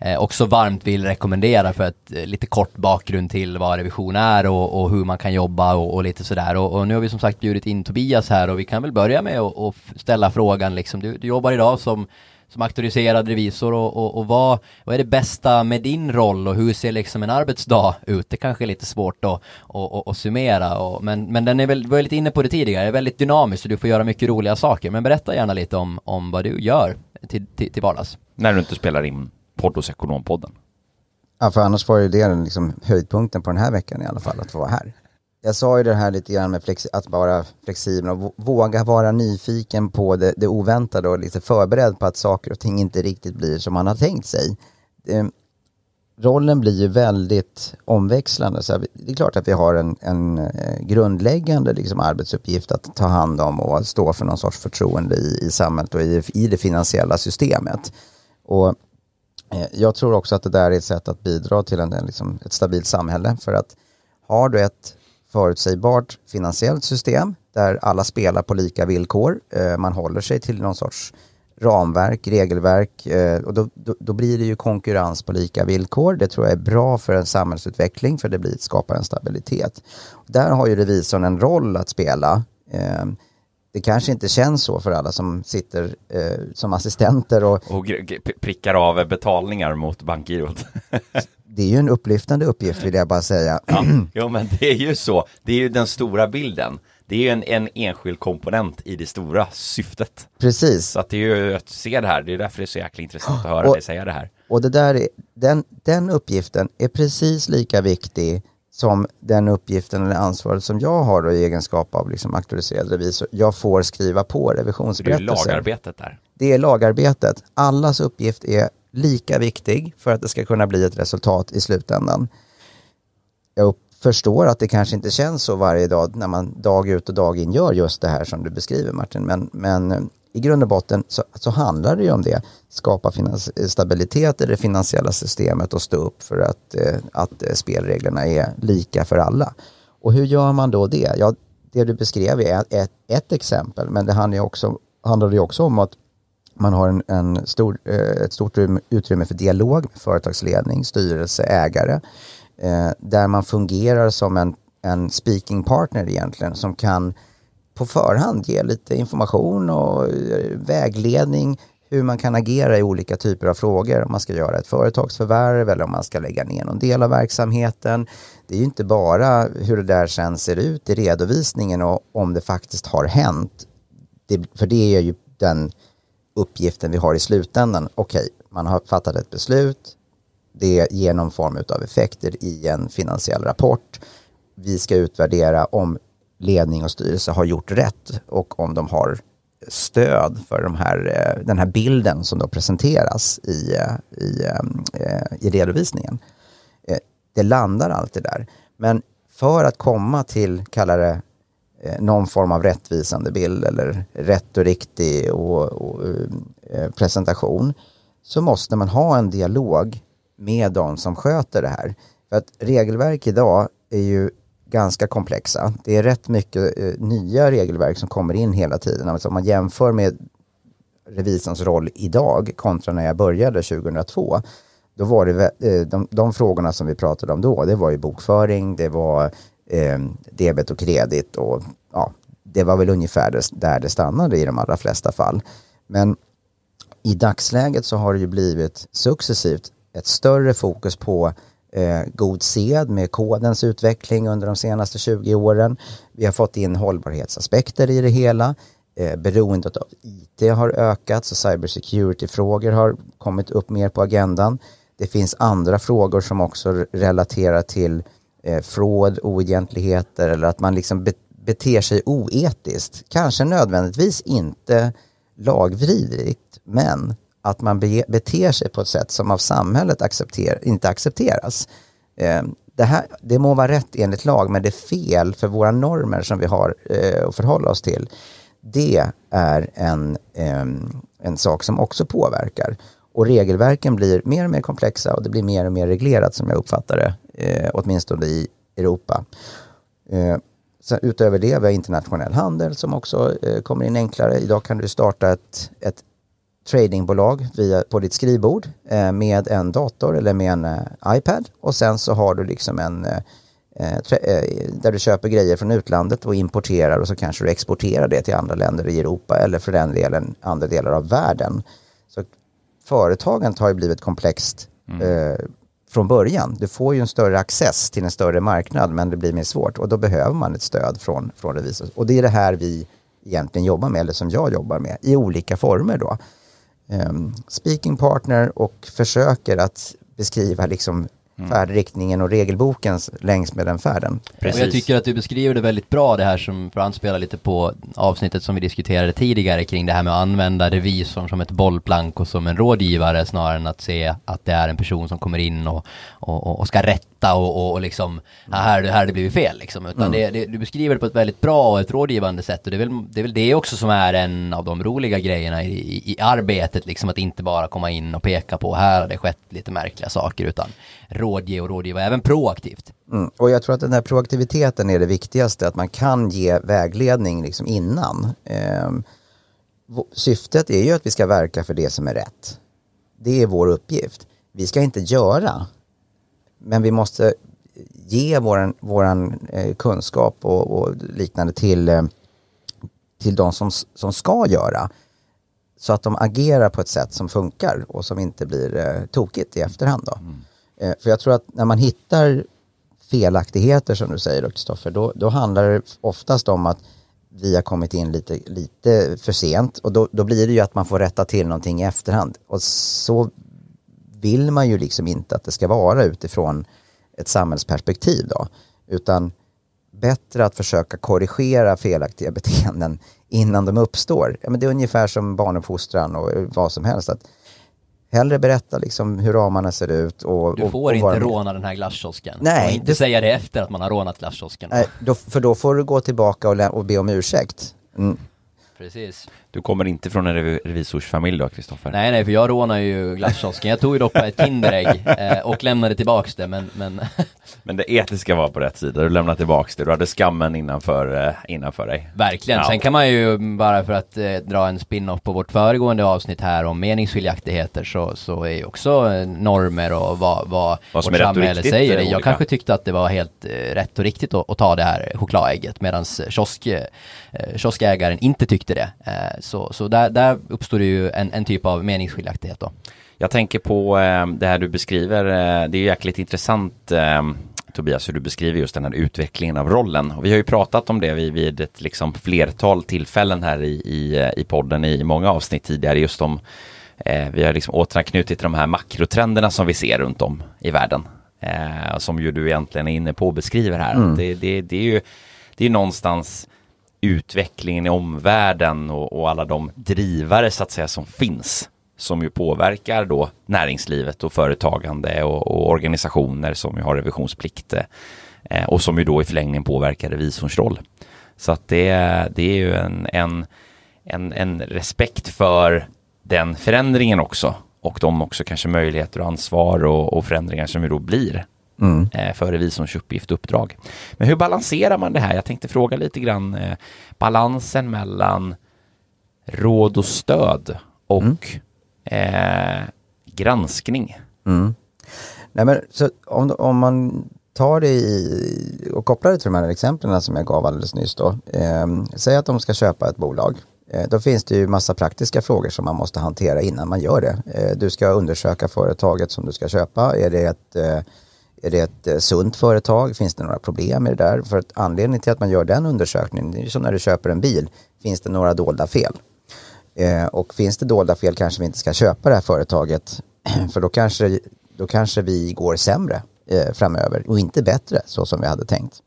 Eh, också varmt vill rekommendera för ett eh, lite kort bakgrund till vad revision är och, och hur man kan jobba och, och lite sådär. Och, och, nu har vi som sagt bjudit in Tobias här och vi kan väl börja med att ställa frågan liksom. Du, du jobbar idag som som auktoriserad revisor och, och, och, vad, vad är det bästa med din roll och hur ser liksom en arbetsdag ut? Det kanske är lite svårt att, och, summera och, men, men den är väl, vi var lite inne på det tidigare, det är väldigt dynamiskt och du får göra mycket roliga saker. Men berätta gärna lite om, om vad du gör till, till, till vardags. När du inte spelar in podd hos Ekonompodden. Ja, för annars var ju det liksom höjdpunkten på den här veckan i alla fall, att få vara här. Jag sa ju det här lite grann med att vara flexibel och våga vara nyfiken på det, det oväntade och lite förberedd på att saker och ting inte riktigt blir som man har tänkt sig. Det, rollen blir ju väldigt omväxlande. Så det är klart att vi har en, en eh, grundläggande liksom arbetsuppgift att ta hand om och stå för någon sorts förtroende i, i samhället och i, i det finansiella systemet. Och Eh, jag tror också att det där är ett sätt att bidra till en, liksom, ett stabilt samhälle. För att har du ett förutsägbart finansiellt system där alla spelar på lika villkor, eh, man håller sig till någon sorts ramverk, regelverk eh, och då, då, då, blir det ju konkurrens på lika villkor. Det tror jag är bra för en samhällsutveckling för det blir, skapar en stabilitet. Där har ju revisorn en roll att spela. Det kanske inte känns så för alla som sitter eh, som assistenter och, och prickar av betalningar mot bankgirot. det är ju en upplyftande uppgift vill jag bara säga. Ja, jo, men det är ju så. Det är ju den stora bilden. Det är ju en, en enskild komponent i det stora syftet. Precis. Så att det är ju att se det här. Det är därför det är så jäkla intressant att höra och, dig säga det här. Och det där är, den, den uppgiften är precis lika viktig som den uppgiften eller ansvaret som jag har då, i egenskap av liksom auktoriserad revisor. Jag får skriva på revisionsberättelser. Det är lagarbetet där. Det är lagarbetet. Allas uppgift är lika viktig för att det ska kunna bli ett resultat i slutändan. Jag förstår att det kanske inte känns så varje dag när man dag ut och dag in gör just det här som du beskriver Martin. Men, men i grund och botten så, så handlar det ju om det. Skapa stabilitet i det finansiella systemet och stå upp för att, eh, att eh, spelreglerna är lika för alla. Och hur gör man då det? Ja, det du beskrev är ett, ett exempel, men det handlar ju också, handlar ju också om att man har en, en stor, eh, ett stort utrymme för dialog med företagsledning, styrelse, ägare, eh, där man fungerar som en, en speaking partner egentligen som kan på förhand ge lite information och eh, vägledning hur man kan agera i olika typer av frågor. Om man ska göra ett företagsförvärv eller om man ska lägga ner någon del av verksamheten. Det är ju inte bara hur det där sen ser ut i redovisningen och om det faktiskt har hänt. Det, för det är ju den uppgiften vi har i slutändan. Okej, man har fattat ett beslut. Det ger någon form av effekter i en finansiell rapport. Vi ska utvärdera om ledning och styrelse har gjort rätt och om de har stöd för de här, eh, den här bilden som då presenteras i, eh, i, eh, i redovisningen. Det landar alltid där. Men för att komma till, kalla det någon form av rättvisande bild eller rätt och riktig och, och, presentation så måste man ha en dialog med de som sköter det här. För att regelverk idag är ju ganska komplexa. Det är rätt mycket eh, nya regelverk som kommer in hela tiden. Alltså om man jämför med revisorns roll idag kontra när jag började 2002 då var det eh, de, de frågorna som vi pratade om då, det var ju bokföring, det var eh, debet och kredit och ja, det var väl ungefär där det stannade i de allra flesta fall. Men i dagsläget så har det ju blivit successivt ett större fokus på eh, god sed med kodens utveckling under de senaste 20 åren. Vi har fått in hållbarhetsaspekter i det hela. Eh, beroendet av IT har ökat så cybersecurity-frågor har kommit upp mer på agendan. Det finns andra frågor som också relaterar till eh, fraud, oegentligheter eller att man liksom be beter sig oetiskt. Kanske nödvändigtvis inte lagvidrigt, men att man be beter sig på ett sätt som av samhället accepter inte accepteras. Eh, det, här, det må vara rätt enligt lag, men det är fel för våra normer som vi har eh, att förhålla oss till. Det är en, eh, en sak som också påverkar. Och regelverken blir mer och mer komplexa och det blir mer och mer reglerat som jag uppfattar det, eh, åtminstone i Europa. Eh, sen utöver det, vi har internationell handel som också eh, kommer in enklare. Idag kan du starta ett, ett tradingbolag via, på ditt skrivbord eh, med en dator eller med en eh, iPad och sen så har du liksom en eh, eh, där du köper grejer från utlandet och importerar och så kanske du exporterar det till andra länder i Europa eller för den delen andra delar av världen företagandet har ju blivit komplext mm. eh, från början. Du får ju en större access till en större marknad men det blir mer svårt och då behöver man ett stöd från, från revisor. Och det är det här vi egentligen jobbar med, eller som jag jobbar med, i olika former då. Ehm, speaking partner och försöker att beskriva liksom mm. färdriktningen och regelboken längs med den färden. Precis. Och jag tycker att du beskriver det väldigt bra det här som, för att anspela lite på avsnittet som vi diskuterade tidigare kring det här med att använda revisorn som ett bollplank och som en rådgivare snarare än att se att det är en person som kommer in och, och, och ska rätta och, och liksom, här, här det blivit fel liksom. Utan mm. det, det, du beskriver det på ett väldigt bra och ett rådgivande sätt och det är väl det, är väl det också som är en av de roliga grejerna i, i, i arbetet liksom att inte bara komma in och peka på här har det skett lite märkliga saker utan rådge och rådgiva även proaktivt. Mm. Och jag tror att den här proaktiviteten är det viktigaste, att man kan ge vägledning liksom innan. Eh, syftet är ju att vi ska verka för det som är rätt. Det är vår uppgift. Vi ska inte göra, men vi måste ge våran, våran eh, kunskap och, och, liknande till, eh, till de som, som ska göra. Så att de agerar på ett sätt som funkar och som inte blir eh, tokigt i efterhand. Då. Mm. Eh, för jag tror att när man hittar felaktigheter som du säger Kristoffer, då, då handlar det oftast om att vi har kommit in lite, lite för sent och då, då blir det ju att man får rätta till någonting i efterhand. Och så vill man ju liksom inte att det ska vara utifrån ett samhällsperspektiv då, utan bättre att försöka korrigera felaktiga beteenden innan de uppstår. Ja, men det är ungefär som barnuppfostran och eh, vad som helst. Att Hellre berätta liksom hur ramarna ser ut och... Du får och, och inte råna den här glasskiosken. Nej. Och inte du... säga det efter att man har rånat glasskiosken. Nej, då, för då får du gå tillbaka och, och be om ursäkt. Mm. Precis. Du kommer inte från en revisorsfamilj då, Kristoffer? Nej, nej, för jag rånade ju glasskiosken. Jag tog ju dock på ett Kinderägg eh, och lämnade tillbaks det, men... Men, men det etiska var på rätt sida, du lämnade tillbaks det, du hade skammen innanför, eh, innanför dig. Verkligen, ja. sen kan man ju bara för att eh, dra en spin-off på vårt föregående avsnitt här om meningsskiljaktigheter så, så är ju också normer och vad, vad, vad vårt samhälle säger. Jag kanske tyckte att det var helt eh, rätt och riktigt att, att ta det här chokladägget medan kiosk, eh, kioskägaren inte tyckte det. Eh, så, så där, där uppstår det ju en, en typ av meningsskiljaktighet då. Jag tänker på eh, det här du beskriver, eh, det är jäkligt intressant eh, Tobias, hur du beskriver just den här utvecklingen av rollen. Och vi har ju pratat om det vid ett liksom flertal tillfällen här i, i, i podden i många avsnitt tidigare, just om eh, vi har liksom återanknutit till de här makrotrenderna som vi ser runt om i världen. Eh, som ju du egentligen är inne på och beskriver här. Mm. Det, det, det är ju det är någonstans utvecklingen i omvärlden och, och, alla de drivare så att säga som finns som ju påverkar då näringslivet och företagande och, och organisationer som ju har revisionsplikt eh, och som ju då i förlängningen påverkar revisorns roll. Så att det, det är ju en, en, en, en respekt för den förändringen också och de också kanske möjligheter och ansvar och, och förändringar som ju då blir mm. eh, för revisorns uppdrag. Men hur balanserar man det här? Jag tänkte fråga lite grann eh, balansen mellan råd och stöd och mm. eh, granskning. Mm. Nej, men, så om, om man tar det i, och kopplar det till de här exemplen som jag gav alldeles nyss då. Eh, säg att de ska köpa ett bolag. Eh, då finns det ju massa praktiska frågor som man måste hantera innan man gör det. Eh, du ska undersöka företaget som du ska köpa. Är det ett, eh, är det ett eh, sunt företag? Finns det några problem med det där? För att anledningen till att man gör den undersökningen, det är som när du köper en bil. Finns det några dolda fel? Eh, och finns det dolda fel kanske vi inte ska köpa det här företaget. För då kanske, då kanske vi går sämre eh, framöver och inte bättre så som vi hade tänkt.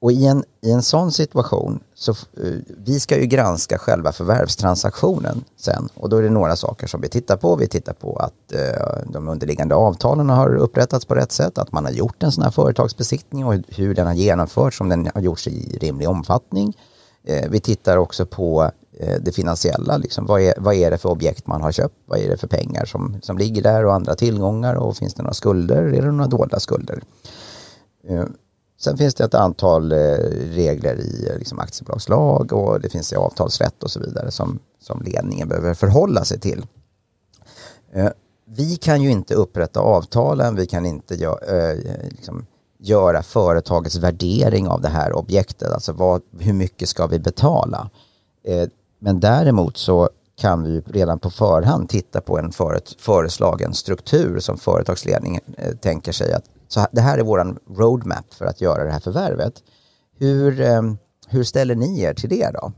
Och i en, i en sån situation, så eh, vi ska ju granska själva förvärvstransaktionen sen. Och då är det några saker som vi tittar på. Vi tittar på att eh, de underliggande avtalen har upprättats på rätt sätt, att man har gjort en sån här företagsbesiktning och hur den har genomförts, om den har gjorts i rimlig omfattning. Eh, vi tittar också på eh, det finansiella, liksom, vad, är, vad är det för objekt man har köpt? Vad är det för pengar som, som ligger där och andra tillgångar och finns det några skulder? Är det några dolda skulder? Eh, Sen finns det ett antal eh, regler i eh, liksom aktiebolagslag och det finns i avtalsrätt och så vidare som, som ledningen behöver förhålla sig till. Eh, vi kan ju inte upprätta avtalen, vi kan inte gö liksom göra företagets värdering av det här objektet, alltså vad, hur mycket ska vi betala? Men däremot så kan vi redan på förhand titta på en föreslagen struktur som företagsledningen tänker sig att så det här är vår roadmap för att göra det här förvärvet. Hur, eh, hur ställer ni er till det då?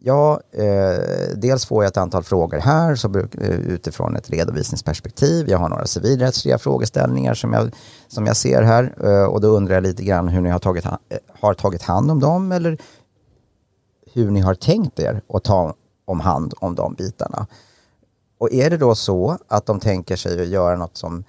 Ja, eh, dels får jag ett antal frågor här så bruk, eh, utifrån ett redovisningsperspektiv. Jag har några civilrättsliga frågeställningar som jag, som jag ser här eh, och då undrar jag lite grann hur ni har tagit, eh, har tagit hand om dem eller hur ni har tänkt er att ta om hand om de bitarna. Och är det då så att de tänker sig att göra något som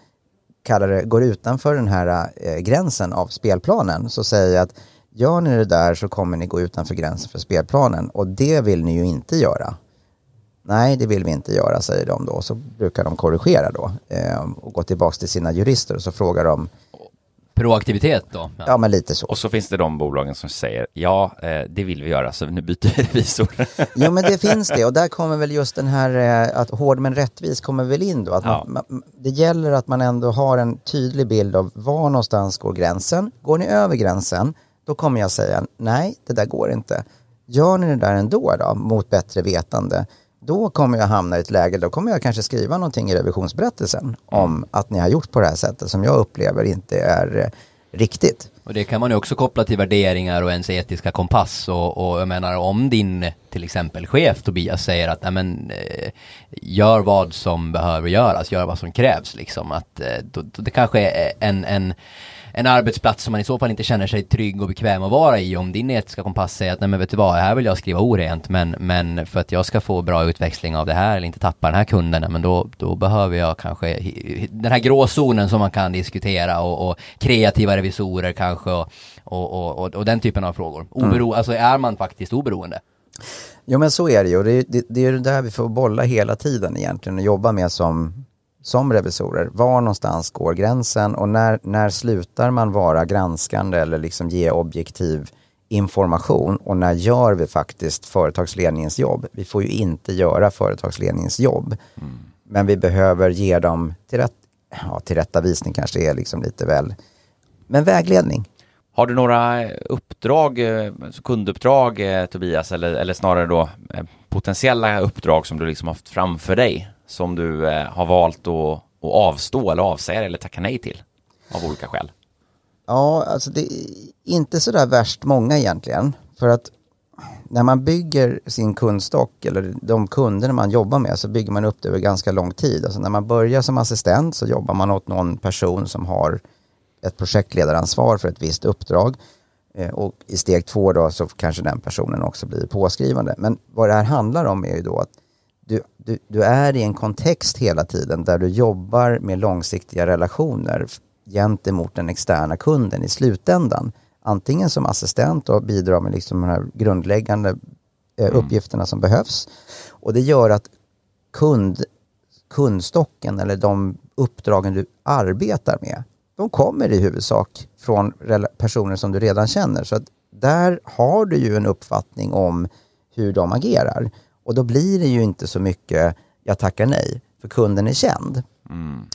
kallar det, går utanför den här eh, gränsen av spelplanen så säger jag att gör ni det där så kommer ni gå utanför gränsen för spelplanen och det vill ni ju inte göra. Nej, det vill vi inte göra, säger de då. Så brukar de korrigera då eh, och gå tillbaka till sina jurister och så frågar de proaktivitet då? Ja. ja. men lite så. Och så finns det de bolagen som säger ja, eh, det vill vi göra, så nu byter vi revisor. jo, men det finns det och där kommer väl just den här eh, att hård men rättvis kommer väl in då. Att ja. man, det gäller att man ändå har en tydlig bild av var någonstans går gränsen. Går ni över gränsen, då kommer jag säga nej, det där går inte. Gör ni det där ändå då, mot bättre vetande, då kommer jag hamna i ett läge, då kommer jag kanske skriva någonting i revisionsberättelsen om att ni har gjort på det här sättet som jag upplever inte är eh, riktigt. Och det kan man ju också koppla till värderingar och ens etiska kompass och, och jag menar om din till exempel chef Tobias säger att nej men eh, gör vad som behöver göras, gör vad som krävs liksom att eh, då, då det kanske är en, en en arbetsplats som man i så fall inte känner sig trygg och bekväm att vara i om din etiska kompass säger att nej men vet du vad, här vill jag skriva orent men, men för att jag ska få bra utväxling av det här eller inte tappa den här kunden, men då, då behöver jag kanske den här gråzonen som man kan diskutera och, och kreativa revisorer kanske och, och, och, och, den typen av frågor. Obero, mm. Alltså är man faktiskt oberoende? Jo men så är det ju och det, det, det är det där vi får bolla hela tiden egentligen och jobba med som som revisorer, var någonstans går gränsen och när, när slutar man vara granskande eller liksom ge objektiv information och när gör vi faktiskt företagsledningens jobb? Vi får ju inte göra företagsledningens jobb. Mm. Men vi behöver ge dem till rätt, ja, tillrättavisning kanske är liksom lite väl, men vägledning. Har du några uppdrag, eh, kunduppdrag eh, Tobias, eller, eller snarare då eh, potentiella uppdrag som du liksom haft framför dig som du eh, har valt att, att avstå eller avsäga eller tacka nej till av olika skäl? Ja, alltså det är inte så där värst många egentligen. För att när man bygger sin kundstock eller de kunder man jobbar med så bygger man upp det över ganska lång tid. Alltså när man börjar som assistent så jobbar man åt någon person som har ett projektledaransvar för ett visst uppdrag. Eh, och i steg två då så kanske den personen också blir påskrivande. Men vad det här handlar om är ju då att du, du, du är i en kontext hela tiden där du jobbar med långsiktiga relationer gentemot den externa kunden i slutändan. Antingen som assistent och bidrar med liksom de här grundläggande eh, mm. uppgifterna som behövs. Och det gör att kund, kundstocken eller de uppdragen du arbetar med, de kommer i huvudsak från personer som du redan känner. Så att där har du ju en uppfattning om hur de agerar. Och då blir det ju inte så mycket jag tackar nej, för kunden är känd. Mm.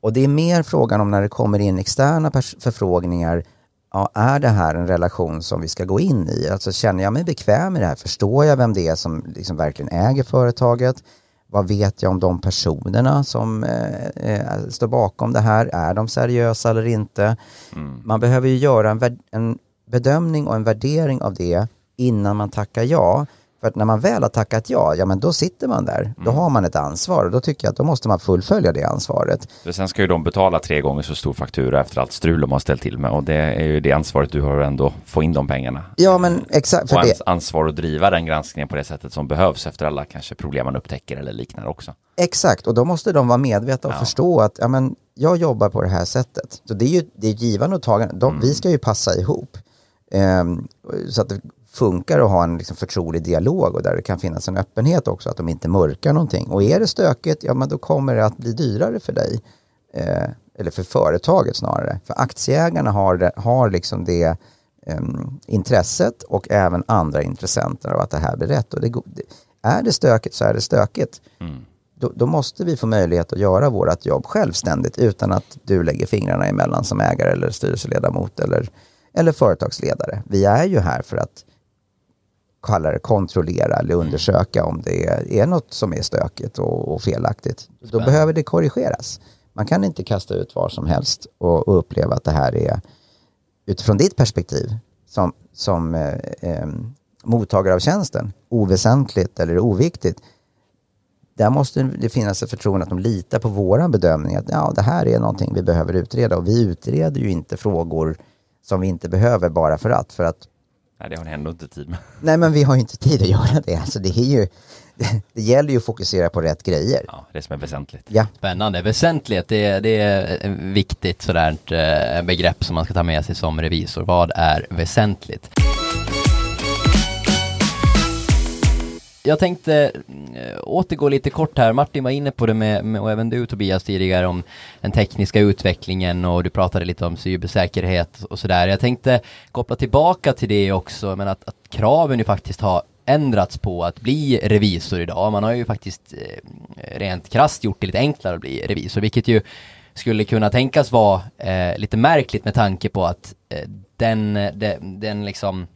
Och det är mer frågan om när det kommer in externa förfrågningar, ja, är det här en relation som vi ska gå in i? Alltså känner jag mig bekväm med det här? Förstår jag vem det är som liksom verkligen äger företaget? Vad vet jag om de personerna som eh, eh, står bakom det här? Är de seriösa eller inte? Mm. Man behöver ju göra en, en bedömning och en värdering av det innan man tackar ja. För att när man väl har tackat ja, ja men då sitter man där. Mm. Då har man ett ansvar och då tycker jag att då måste man fullfölja det ansvaret. För sen ska ju de betala tre gånger så stor faktura efter allt strul de har ställt till med och det är ju det ansvaret du har ändå få in de pengarna. Ja men exakt. För och det... ansvar att driva den granskningen på det sättet som behövs efter alla kanske problem man upptäcker eller liknande också. Exakt och då måste de vara medvetna och ja. förstå att ja, men, jag jobbar på det här sättet. Så det är ju det är givande och tagande. De, mm. Vi ska ju passa ihop. Um, så att det funkar att ha en liksom förtrolig dialog och där det kan finnas en öppenhet också, att de inte mörkar någonting. Och är det stökigt, ja men då kommer det att bli dyrare för dig. Eh, eller för företaget snarare. För aktieägarna har, det, har liksom det eh, intresset och även andra intressenter av att det här blir rätt. Och det, är det stökigt så är det stökigt. Mm. Då, då, måste vi få möjlighet att göra vårt jobb självständigt utan att du lägger fingrarna emellan som ägare eller styrelseledamot eller, eller företagsledare. Vi är ju här för att kalla det kontrollera eller mm. undersöka om det är något som är stökigt och, och felaktigt. Då behöver det korrigeras. Man kan inte kasta ut vad som helst och, och uppleva att det här är utifrån ditt perspektiv som, som eh, eh, mottagare av tjänsten oväsentligt eller oviktigt. Där måste det finnas ett förtroende att de litar på våra bedömning att ja, det här är någonting vi behöver utreda och vi utreder ju inte frågor som vi inte behöver bara för att. För att Nej, det har ni ändå inte tid med. Nej, men vi har ju inte tid att göra det. Alltså, det, är ju, det, det gäller ju att fokusera på rätt grejer. Ja, det som är väsentligt. Ja. Spännande. Väsentlighet, det, det är ett viktigt sådant eh, begrepp som man ska ta med sig som revisor. Vad är väsentligt? Jag tänkte eh, återgå lite kort här. Martin var inne på det med, med, och även du Tobias tidigare om den tekniska utvecklingen och du pratade lite om cybersäkerhet och sådär. Jag tänkte koppla tillbaka till det också, men att, att kraven ju faktiskt har ändrats på att bli revisor idag. Man har ju faktiskt eh, rent krasst gjort det lite enklare att bli revisor, vilket ju skulle kunna tänkas vara eh, lite märkligt med tanke på att eh, den, eh, den, den liksom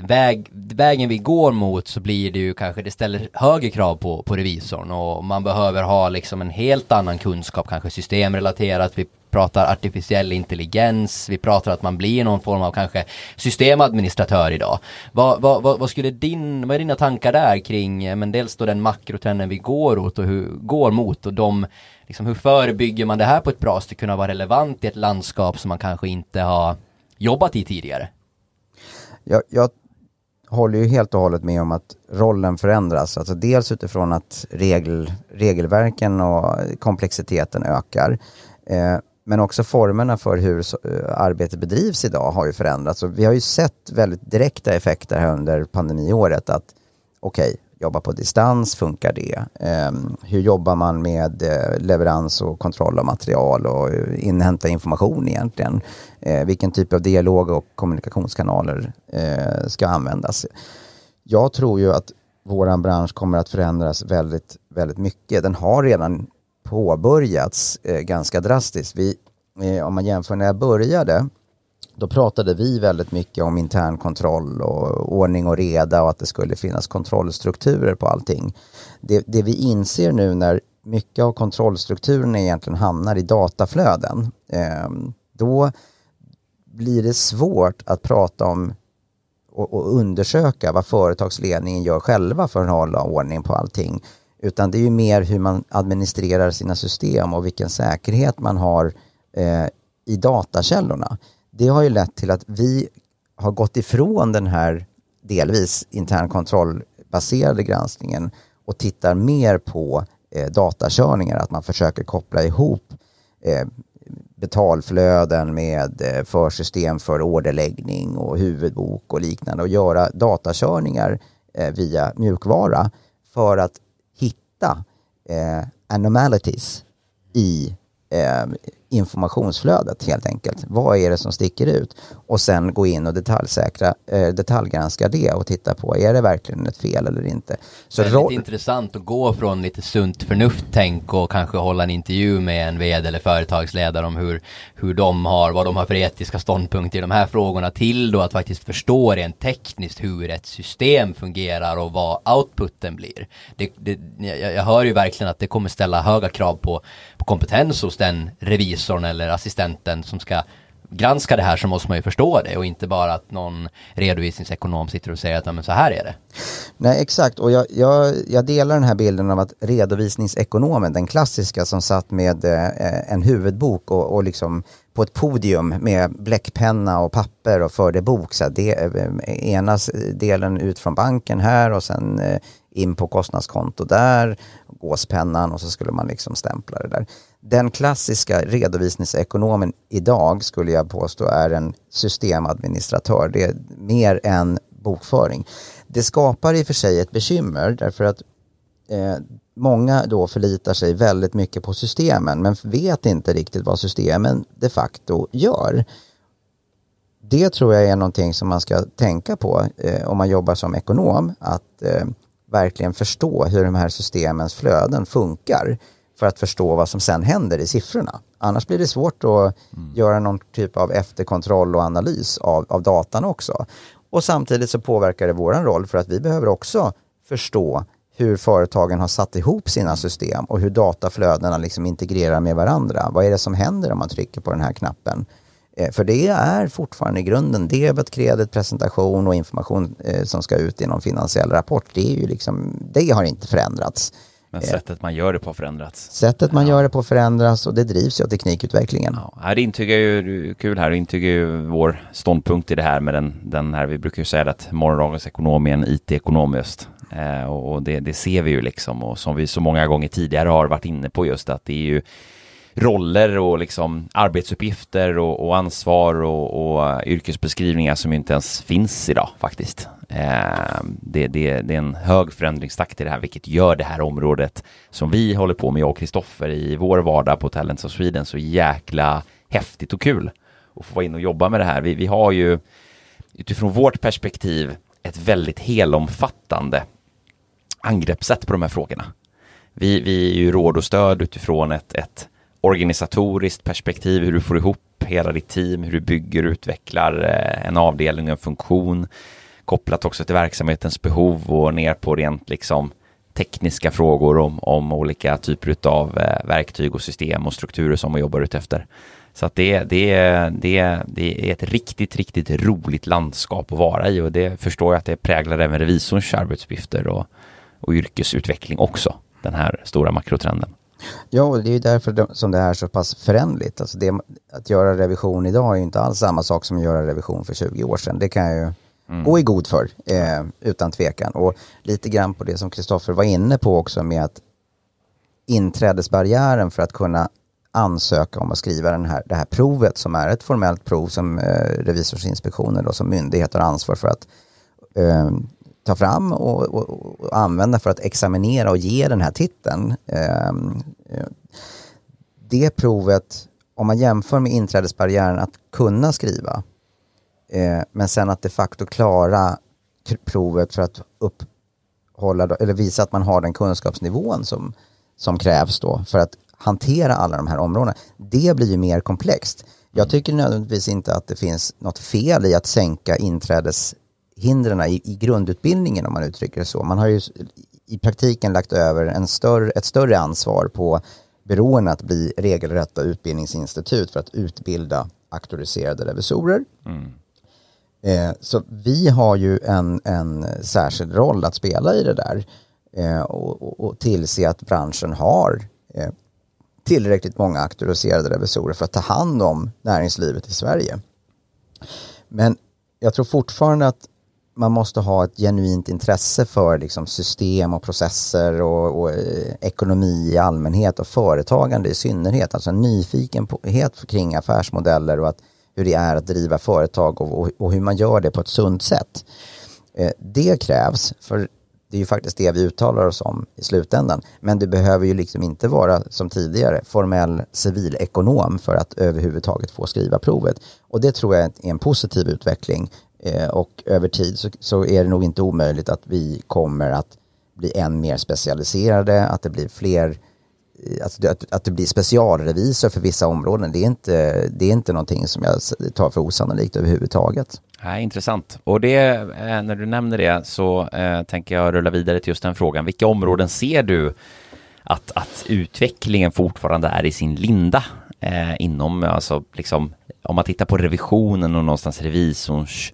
väg, vägen vi går mot så blir det ju kanske, det ställer högre krav på, på revisorn och man behöver ha liksom en helt annan kunskap, kanske systemrelaterat, vi pratar artificiell intelligens, vi pratar att man blir någon form av kanske systemadministratör idag. Vad, vad, vad, vad skulle din, vad är dina tankar där kring, eh, men dels då den makrotrenden vi går åt och hur, går mot och de, liksom hur förebygger man det här på ett bra sätt, kunna vara relevant i ett landskap som man kanske inte har jobbat i tidigare? Jag, jag håller ju helt och hållet med om att rollen förändras. Alltså dels utifrån att regel, regelverken och komplexiteten ökar. Eh, men också formerna för hur eh, arbetet bedrivs idag har ju förändrats. Och vi har ju sett väldigt direkta effekter här under pandemiåret att okej, okay, jobba på distans, funkar det? Ehm, hur jobbar man med eh, leverans och kontroll av material och inhämta information egentligen? Eh, vilken typ av dialog och kommunikationskanaler eh, ska användas? Jag tror ju att våran bransch kommer att förändras väldigt, väldigt mycket. Den har redan påbörjats ganska drastiskt. Vi, om man jämför när jag började då pratade vi väldigt mycket om intern kontroll och ordning och reda och att det skulle finnas kontrollstrukturer på allting. Det, det vi inser nu när mycket av kontrollstrukturerna egentligen hamnar i dataflöden, eh, då blir det svårt att prata om och, och, undersöka vad företagsledningen gör själva för att hålla ordning på allting. Utan det är ju mer hur man administrerar sina system och vilken säkerhet man har eh, i datakällorna det har ju lett till att vi har gått ifrån den här delvis internkontrollbaserade granskningen och tittar mer på eh, datakörningar, att man försöker koppla ihop eh, betalflöden med eh, försystem för orderläggning och huvudbok och liknande och göra datakörningar eh, via mjukvara för att hitta eh, anomalities i eh, informationsflödet helt enkelt. Vad är det som sticker ut? Och sen gå in och detaljsäkra, eh, detaljgranska det och titta på, är det verkligen ett fel eller inte? Så det är lite intressant att gå från lite sunt förnuft-tänk och kanske hålla en intervju med en vd eller företagsledare om hur, hur de har, vad de har för etiska ståndpunkter i de här frågorna till då att faktiskt förstå rent tekniskt hur ett system fungerar och vad outputen blir. Det, det, jag, jag hör ju verkligen att det kommer ställa höga krav på, på kompetens hos den revisorn eller assistenten som ska granska det här så måste man ju förstå det och inte bara att någon redovisningsekonom sitter och säger att men så här är det. Nej exakt och jag, jag, jag, delar den här bilden av att redovisningsekonomen, den klassiska som satt med eh, en huvudbok och, och liksom på ett podium med bläckpenna och papper och förde bok. Så det, eh, ena delen ut från banken här och sen eh, in på kostnadskonto där, gåspennan och så skulle man liksom stämpla det där. Den klassiska redovisningsekonomen idag skulle jag påstå är en systemadministratör. Det är mer än bokföring. Det skapar i och för sig ett bekymmer därför att eh, många då förlitar sig väldigt mycket på systemen men vet inte riktigt vad systemen de facto gör. Det tror jag är någonting som man ska tänka på eh, om man jobbar som ekonom. Att eh, verkligen förstå hur de här systemens flöden funkar för att förstå vad som sen händer i siffrorna. Annars blir det svårt att mm. göra någon typ av efterkontroll och analys av, av datan också. Och samtidigt så påverkar det våran roll för att vi behöver också förstå hur företagen har satt ihop sina system och hur dataflödena liksom integrerar med varandra. Vad är det som händer om man trycker på den här knappen? Eh, för det är fortfarande i grunden debet, kredit, presentation och information eh, som ska ut i någon finansiell rapport. Det, är ju liksom, det har inte förändrats. Men sättet man gör det på har förändrats. Sättet man ja. gör det på förändras och det drivs ju av teknikutvecklingen. Ja, det intygar ju, kul här, det intygar ju vår ståndpunkt i det här med den, den här, vi brukar ju säga att morgondagens ekonom är en IT-ekonom just. Eh, och det, det, ser vi ju liksom och som vi så många gånger tidigare har varit inne på just att det är ju roller och liksom arbetsuppgifter och, och ansvar och, och, yrkesbeskrivningar som inte ens finns idag faktiskt. Eh, det, det, det, är en hög förändringstakt i det här, vilket gör det här området som vi håller på med, jag och Kristoffer, i vår vardag på Talents of Sweden så jäkla häftigt och kul att få vara in och jobba med det här. Vi, vi har ju utifrån vårt perspektiv ett väldigt helomfattande angreppssätt på de här frågorna. Vi, vi är ju råd och stöd utifrån ett, ett organisatoriskt perspektiv, hur du får ihop hela ditt team, hur du bygger och utvecklar eh, en avdelning, en funktion, kopplat också till verksamhetens behov och ner på rent liksom tekniska frågor om, om olika typer av eh, verktyg och system och strukturer som man jobbar ut efter. Så att det, det, det, det är ett riktigt, riktigt roligt landskap att vara i och det förstår jag att det präglar även revisorns arbetsuppgifter och, och yrkesutveckling också, den här stora makrotrenden. Ja, och det är ju därför som det är så pass förändligt. Alltså det, att göra revision idag är ju inte alls samma sak som att göra revision för 20 år sedan. Det kan jag ju mm. och i god för, eh, utan tvekan. Och lite grann på det som Kristoffer var inne på också med att inträdesbarriären för att kunna ansöka om att skriva den här, det här provet som är ett formellt prov som eh, Revisorsinspektionen då, som myndighet har ansvar för att eh, ta fram och, och, och, använda för att examinera och ge den här titeln. Eh, eh det provet, om man jämför med inträdesbarriären att kunna skriva, eh, men sen att de facto klara provet för att upphålla, eller visa att man har den kunskapsnivån som, som krävs då för att hantera alla de här områdena. Det blir ju mer komplext. Jag tycker nödvändigtvis inte att det finns något fel i att sänka inträdes hindren i, i grundutbildningen om man uttrycker det så. Man har ju i praktiken lagt över en större, ett större ansvar på byråerna att bli regelrätta utbildningsinstitut för att utbilda auktoriserade revisorer. Mm. Eh, så vi har ju en, en särskild roll att spela i det där eh, och, och, och tillse att branschen har eh, tillräckligt många auktoriserade revisorer för att ta hand om näringslivet i Sverige. Men jag tror fortfarande att man måste ha ett genuint intresse för liksom system och processer och, och eh, ekonomi i allmänhet och företagande i synnerhet. Alltså en nyfikenhet kring affärsmodeller och att, hur det är att driva företag och, och, och hur man gör det på ett sunt sätt. Eh, det krävs, för Det är ju faktiskt det vi uttalar oss om i slutändan. Men du behöver ju liksom inte vara som tidigare formell civilekonom för att överhuvudtaget få skriva provet. Och det tror jag är en positiv utveckling. Eh, och över tid så, så är det nog inte omöjligt att vi kommer att bli än mer specialiserade, att det blir fler att, alltså, att, att det blir specialrevisor för vissa områden, det är, inte, det är inte någonting som jag tar för osannolikt överhuvudtaget. Ja, intressant. Och det, eh, när du nämner det så eh, tänker jag rulla vidare till just den frågan. Vilka områden ser du att, att utvecklingen fortfarande är i sin linda eh, inom, alltså liksom, om man tittar på revisionen och någonstans revisorns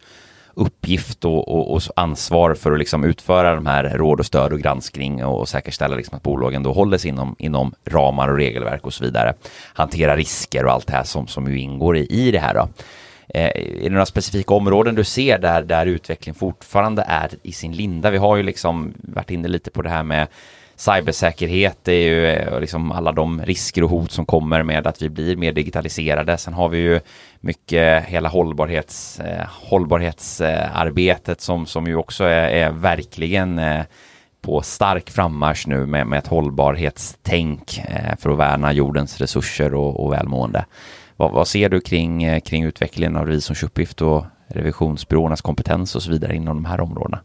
uppgift och, och, och, ansvar för att liksom utföra de här råd och stöd och granskning och, och säkerställa liksom att bolagen då håller sig inom, inom ramar och regelverk och så vidare. Hantera risker och allt det här som, som ju ingår i, i det här då. Eh, är det några specifika områden du ser där, där utvecklingen fortfarande är i sin linda? Vi har ju liksom varit inne lite på det här med cybersäkerhet, det är ju eh, liksom alla de risker och hot som kommer med att vi blir mer digitaliserade. Sen har vi ju mycket hela hållbarhets, eh, hållbarhetsarbetet som, som ju också är, är verkligen eh, på stark frammarsch nu med, med ett hållbarhetstänk eh, för att värna jordens resurser och, och välmående. Vad, vad, ser du kring, eh, kring utvecklingen av revisorns uppgift och revisionsbyråernas kompetens och så vidare inom de här områdena?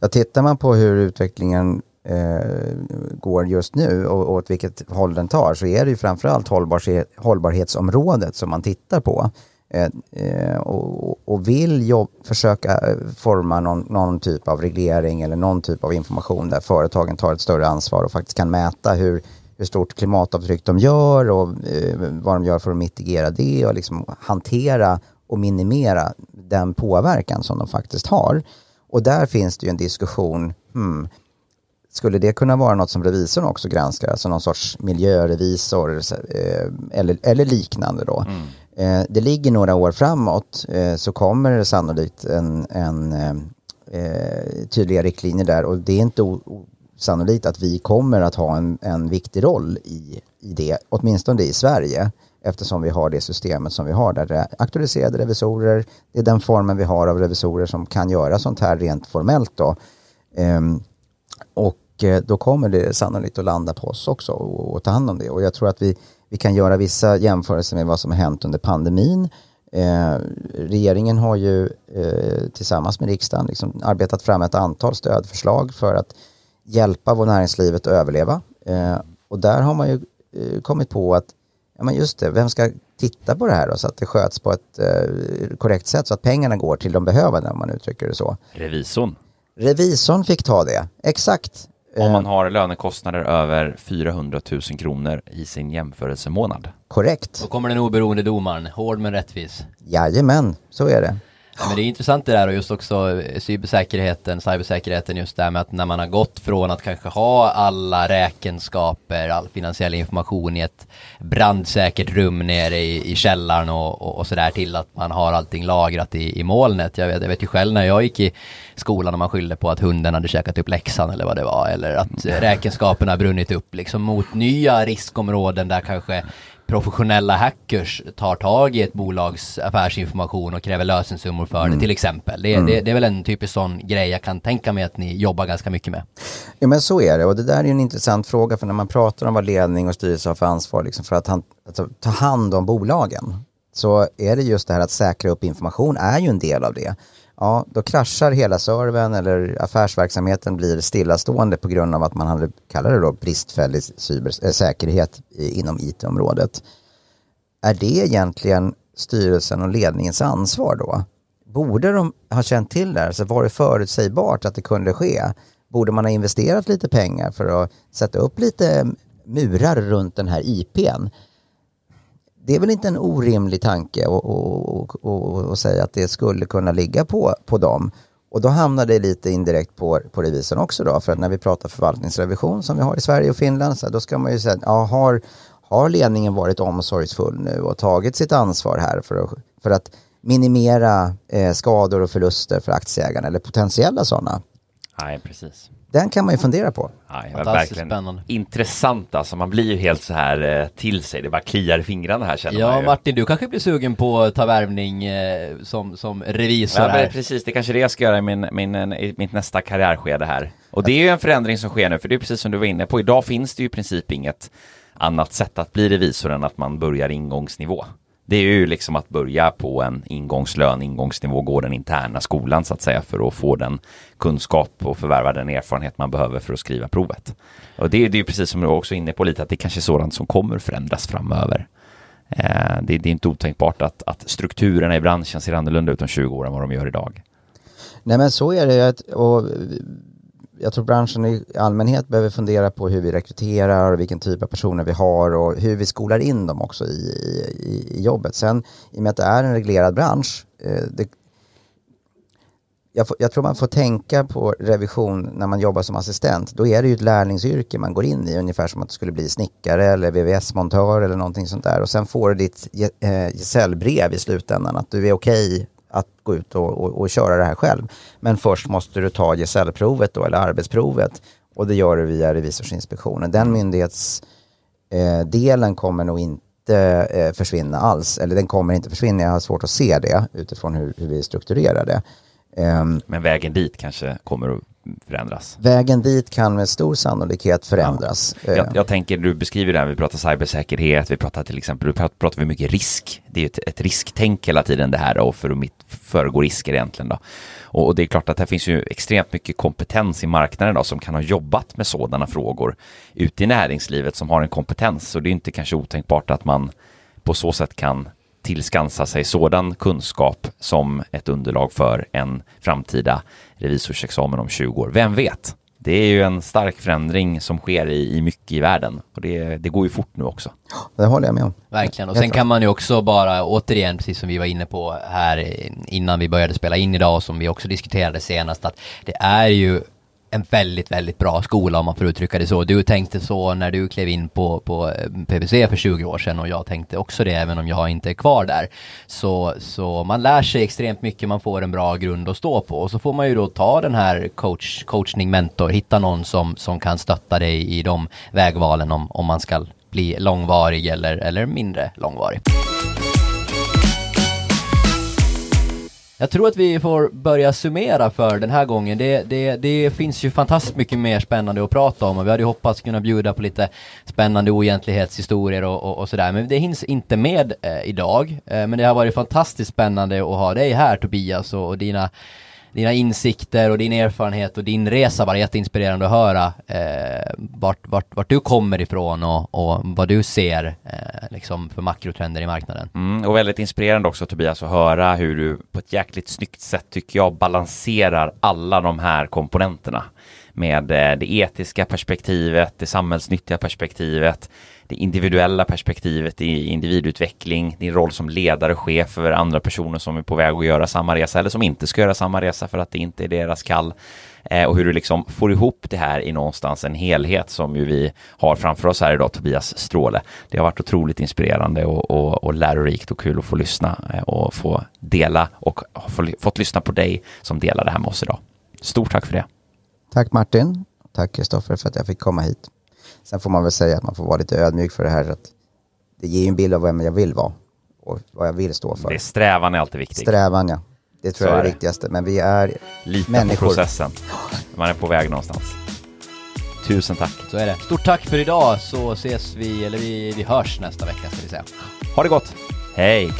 Ja, tittar man på hur utvecklingen eh, går just nu och, åt vilket håll den tar så är det ju framförallt hållbar, hållbarhetsområdet som man tittar på. Eh, eh och, och, vill jobb, försöka eh, forma någon, någon, typ av reglering eller någon typ av information där företagen tar ett större ansvar och faktiskt kan mäta hur, hur stort klimatavtryck de gör och eh, vad de gör för att mitigera det och liksom hantera och minimera den påverkan som de faktiskt har. Och där finns det ju en diskussion, hmm, skulle det kunna vara något som revisorn också granskar, alltså någon sorts miljörevisor eh, eller, eller liknande då. Mm. Eh, det ligger några år framåt eh, så kommer det sannolikt en, en tydliga riktlinjer där och det är inte osannolikt att vi kommer att ha en, en viktig roll i, i det, åtminstone i Sverige eftersom vi har det systemet som vi har där det är auktoriserade revisorer. Det är den formen vi har av revisorer som kan göra sånt här rent formellt då. Um, och då kommer det sannolikt att landa på oss också och, och ta hand om det. Och jag tror att vi, vi kan göra vissa jämförelser med vad som har hänt under pandemin. Eh, regeringen har ju eh, tillsammans med riksdagen liksom arbetat fram ett antal stödförslag för att hjälpa vår näringslivet att överleva. Eh, och där har man ju eh, kommit på att, ja men just det, vem ska titta på det här då, så att det sköts på ett eh, korrekt sätt så att pengarna går till de behövande om man uttrycker det så. Revisorn. Revisorn fick ta det, exakt. Om man eh. har lönekostnader över 400 000 kronor i sin jämförelsemånad. Korrekt. Då kommer den oberoende domaren, hård men rättvis. Jajamän, så är det. Ja, men det är intressant det där och just också eh, cybersäkerheten, cybersäkerheten just det här med att när man har gått från att kanske ha alla räkenskaper, all finansiell information i ett brandsäkert rum nere i, i källaren och, och, och sådär till att man har allting lagrat i, i molnet. Jag vet, jag vet ju själv när jag gick i skolan och man skyllde på att hunden hade käkat upp läxan eller vad det var eller att räkenskaperna brunnit upp liksom mot nya riskområden där kanske professionella hackers tar tag i ett bolags affärsinformation och kräver lösensummor för mm. det till exempel. Det, mm. det, det, är väl en typisk sån grej jag kan tänka mig att ni jobbar ganska mycket med. Ja men så är det och det där är en intressant fråga för när man pratar om vad ledning och styrelse har för ansvar liksom för att, han, att ta hand om bolagen så är det just det här att säkra upp information är ju en del av det ja, då kraschar hela servern eller affärsverksamheten blir stillastående på grund av att man hade, kallar det då bristfällig cyber, äh, säkerhet inom IT-området. Är det egentligen styrelsen och ledningens ansvar då? Borde de ha känt till det här? Så var det förutsägbart att det kunde ske? Borde man ha investerat lite pengar för att sätta upp lite murar runt den här IPn? Det är väl inte en orimlig tanke att säga att det skulle kunna ligga på, på dem. Och då hamnar det lite indirekt på, på revisorn också då, för att när vi pratar förvaltningsrevision som vi har i Sverige och Finland, så då ska man ju säga, ja, har, har ledningen varit omsorgsfull nu och tagit sitt ansvar här för att, för att minimera eh, skador och förluster för aktieägarna eller potentiella sådana? Nej, precis. Den kan man ju fundera på. Ja, det var verkligen spännande. intressant alltså. Man blir ju helt så här eh, till sig. Det bara kliar i fingrarna här känner ja, man ju. Martin, du kanske blir sugen på att ta värvning eh, som, som revisor ja, här. precis. Det kanske är det jag ska göra i, min, min, i mitt nästa karriärskede här. Och det är ju en förändring som sker nu, för det är precis som du var inne på, idag finns det ju i princip inget annat sätt att bli revisor än att man börjar ingångsnivå. Det är ju liksom att börja på en ingångslön, ingångsnivå, gå den interna skolan så att säga för att få den kunskap och förvärva den erfarenhet man behöver för att skriva provet. Och det, det är ju precis som du också är inne på lite att det kanske är sådant som kommer förändras framöver. Eh, det, det, är inte otänkbart att, att strukturerna i branschen ser annorlunda ut om 20 år än vad de gör idag. Nej men så är det och jag tror branschen i allmänhet behöver fundera på hur vi rekryterar och vilken typ av personer vi har och hur vi skolar in dem också i, i, i jobbet. Sen i och med att det är en reglerad bransch, eh, det, jag, får, jag, tror man får tänka på revision när man jobbar som assistent. Då är det ju ett lärlingsyrke man går in i, ungefär som att du skulle bli snickare eller VVS-montör eller någonting sånt där. Och sen får du ditt eh, gesällbrev i slutändan att du är okej okay att gå ut och, och, och, köra det här själv. Men först måste du ta gesällprovet då, eller arbetsprovet. Och det gör du via Revisorsinspektionen. Den myndighetsdelen eh, kommer nog inte eh, försvinna alls. Eller den kommer inte försvinna, jag har svårt att se det utifrån hur, hur vi strukturerar det. Um, Men vägen dit kanske kommer att förändras? Vägen dit kan med stor sannolikhet förändras. Ja. Jag, jag, tänker, du beskriver det här, vi pratar cybersäkerhet, vi pratar till exempel, pratar, pratar vi mycket risk. Det är ett, ett risktänk hela tiden det här och för att föregå risker egentligen då. Och, och, det är klart att det finns ju extremt mycket kompetens i marknaden då som kan ha jobbat med sådana frågor ute i näringslivet som har en kompetens. Så det är inte kanske otänkbart att man på så sätt kan tillskansa sig sådan kunskap som ett underlag för en framtida revisorsexamen om 20 år. Vem vet? Det är ju en stark förändring som sker i, i mycket i världen och det, det går ju fort nu också. Det håller jag med om. Verkligen, och sen kan man ju också bara återigen, precis som vi var inne på här innan vi började spela in idag och som vi också diskuterade senast, att det är ju en väldigt, väldigt bra skola om man får uttrycka det så. Du tänkte så när du klev in på, på eh, PBC för 20 år sedan och jag tänkte också det även om jag inte är kvar där. Så, så man lär sig extremt mycket, man får en bra grund att stå på och så får man ju då ta den här coach, coachning, mentor, hitta någon som, som kan stötta dig i de vägvalen om, om man ska bli långvarig eller, eller mindre långvarig. Jag tror att vi får börja summera för den här gången. Det, det, det finns ju fantastiskt mycket mer spännande att prata om och vi hade ju hoppats kunna bjuda på lite spännande oegentlighetshistorier och, och, och sådär. Men det hinns inte med eh, idag. Eh, men det har varit fantastiskt spännande att ha dig här Tobias och, och dina dina insikter och din erfarenhet och din resa var jätteinspirerande att höra eh, vart, vart, vart du kommer ifrån och, och vad du ser eh, liksom för makrotrender i marknaden. Mm, och väldigt inspirerande också Tobias att höra hur du på ett jäkligt snyggt sätt tycker jag balanserar alla de här komponenterna med eh, det etiska perspektivet, det samhällsnyttiga perspektivet, det individuella perspektivet i individutveckling, din roll som ledare och chef för andra personer som är på väg att göra samma resa eller som inte ska göra samma resa för att det inte är deras kall. Eh, och hur du liksom får ihop det här i någonstans en helhet som ju vi har framför oss här idag, Tobias Stråle. Det har varit otroligt inspirerande och, och, och lärorikt och kul att få lyssna eh, och få dela och få, fått lyssna på dig som delar det här med oss idag. Stort tack för det. Tack Martin. Tack Kristoffer för att jag fick komma hit. Sen får man väl säga att man får vara lite ödmjuk för det här. Att det ger ju en bild av vem jag vill vara och vad jag vill stå för. Det är strävan är alltid viktig. Strävan ja. Det tror Så jag är det viktigaste. Men vi är Lita människor. på processen. Man är på väg någonstans. Tusen tack. Så är det. Stort tack för idag så ses vi, eller vi, vi hörs nästa vecka ska vi säga. Ha det gott. Hej.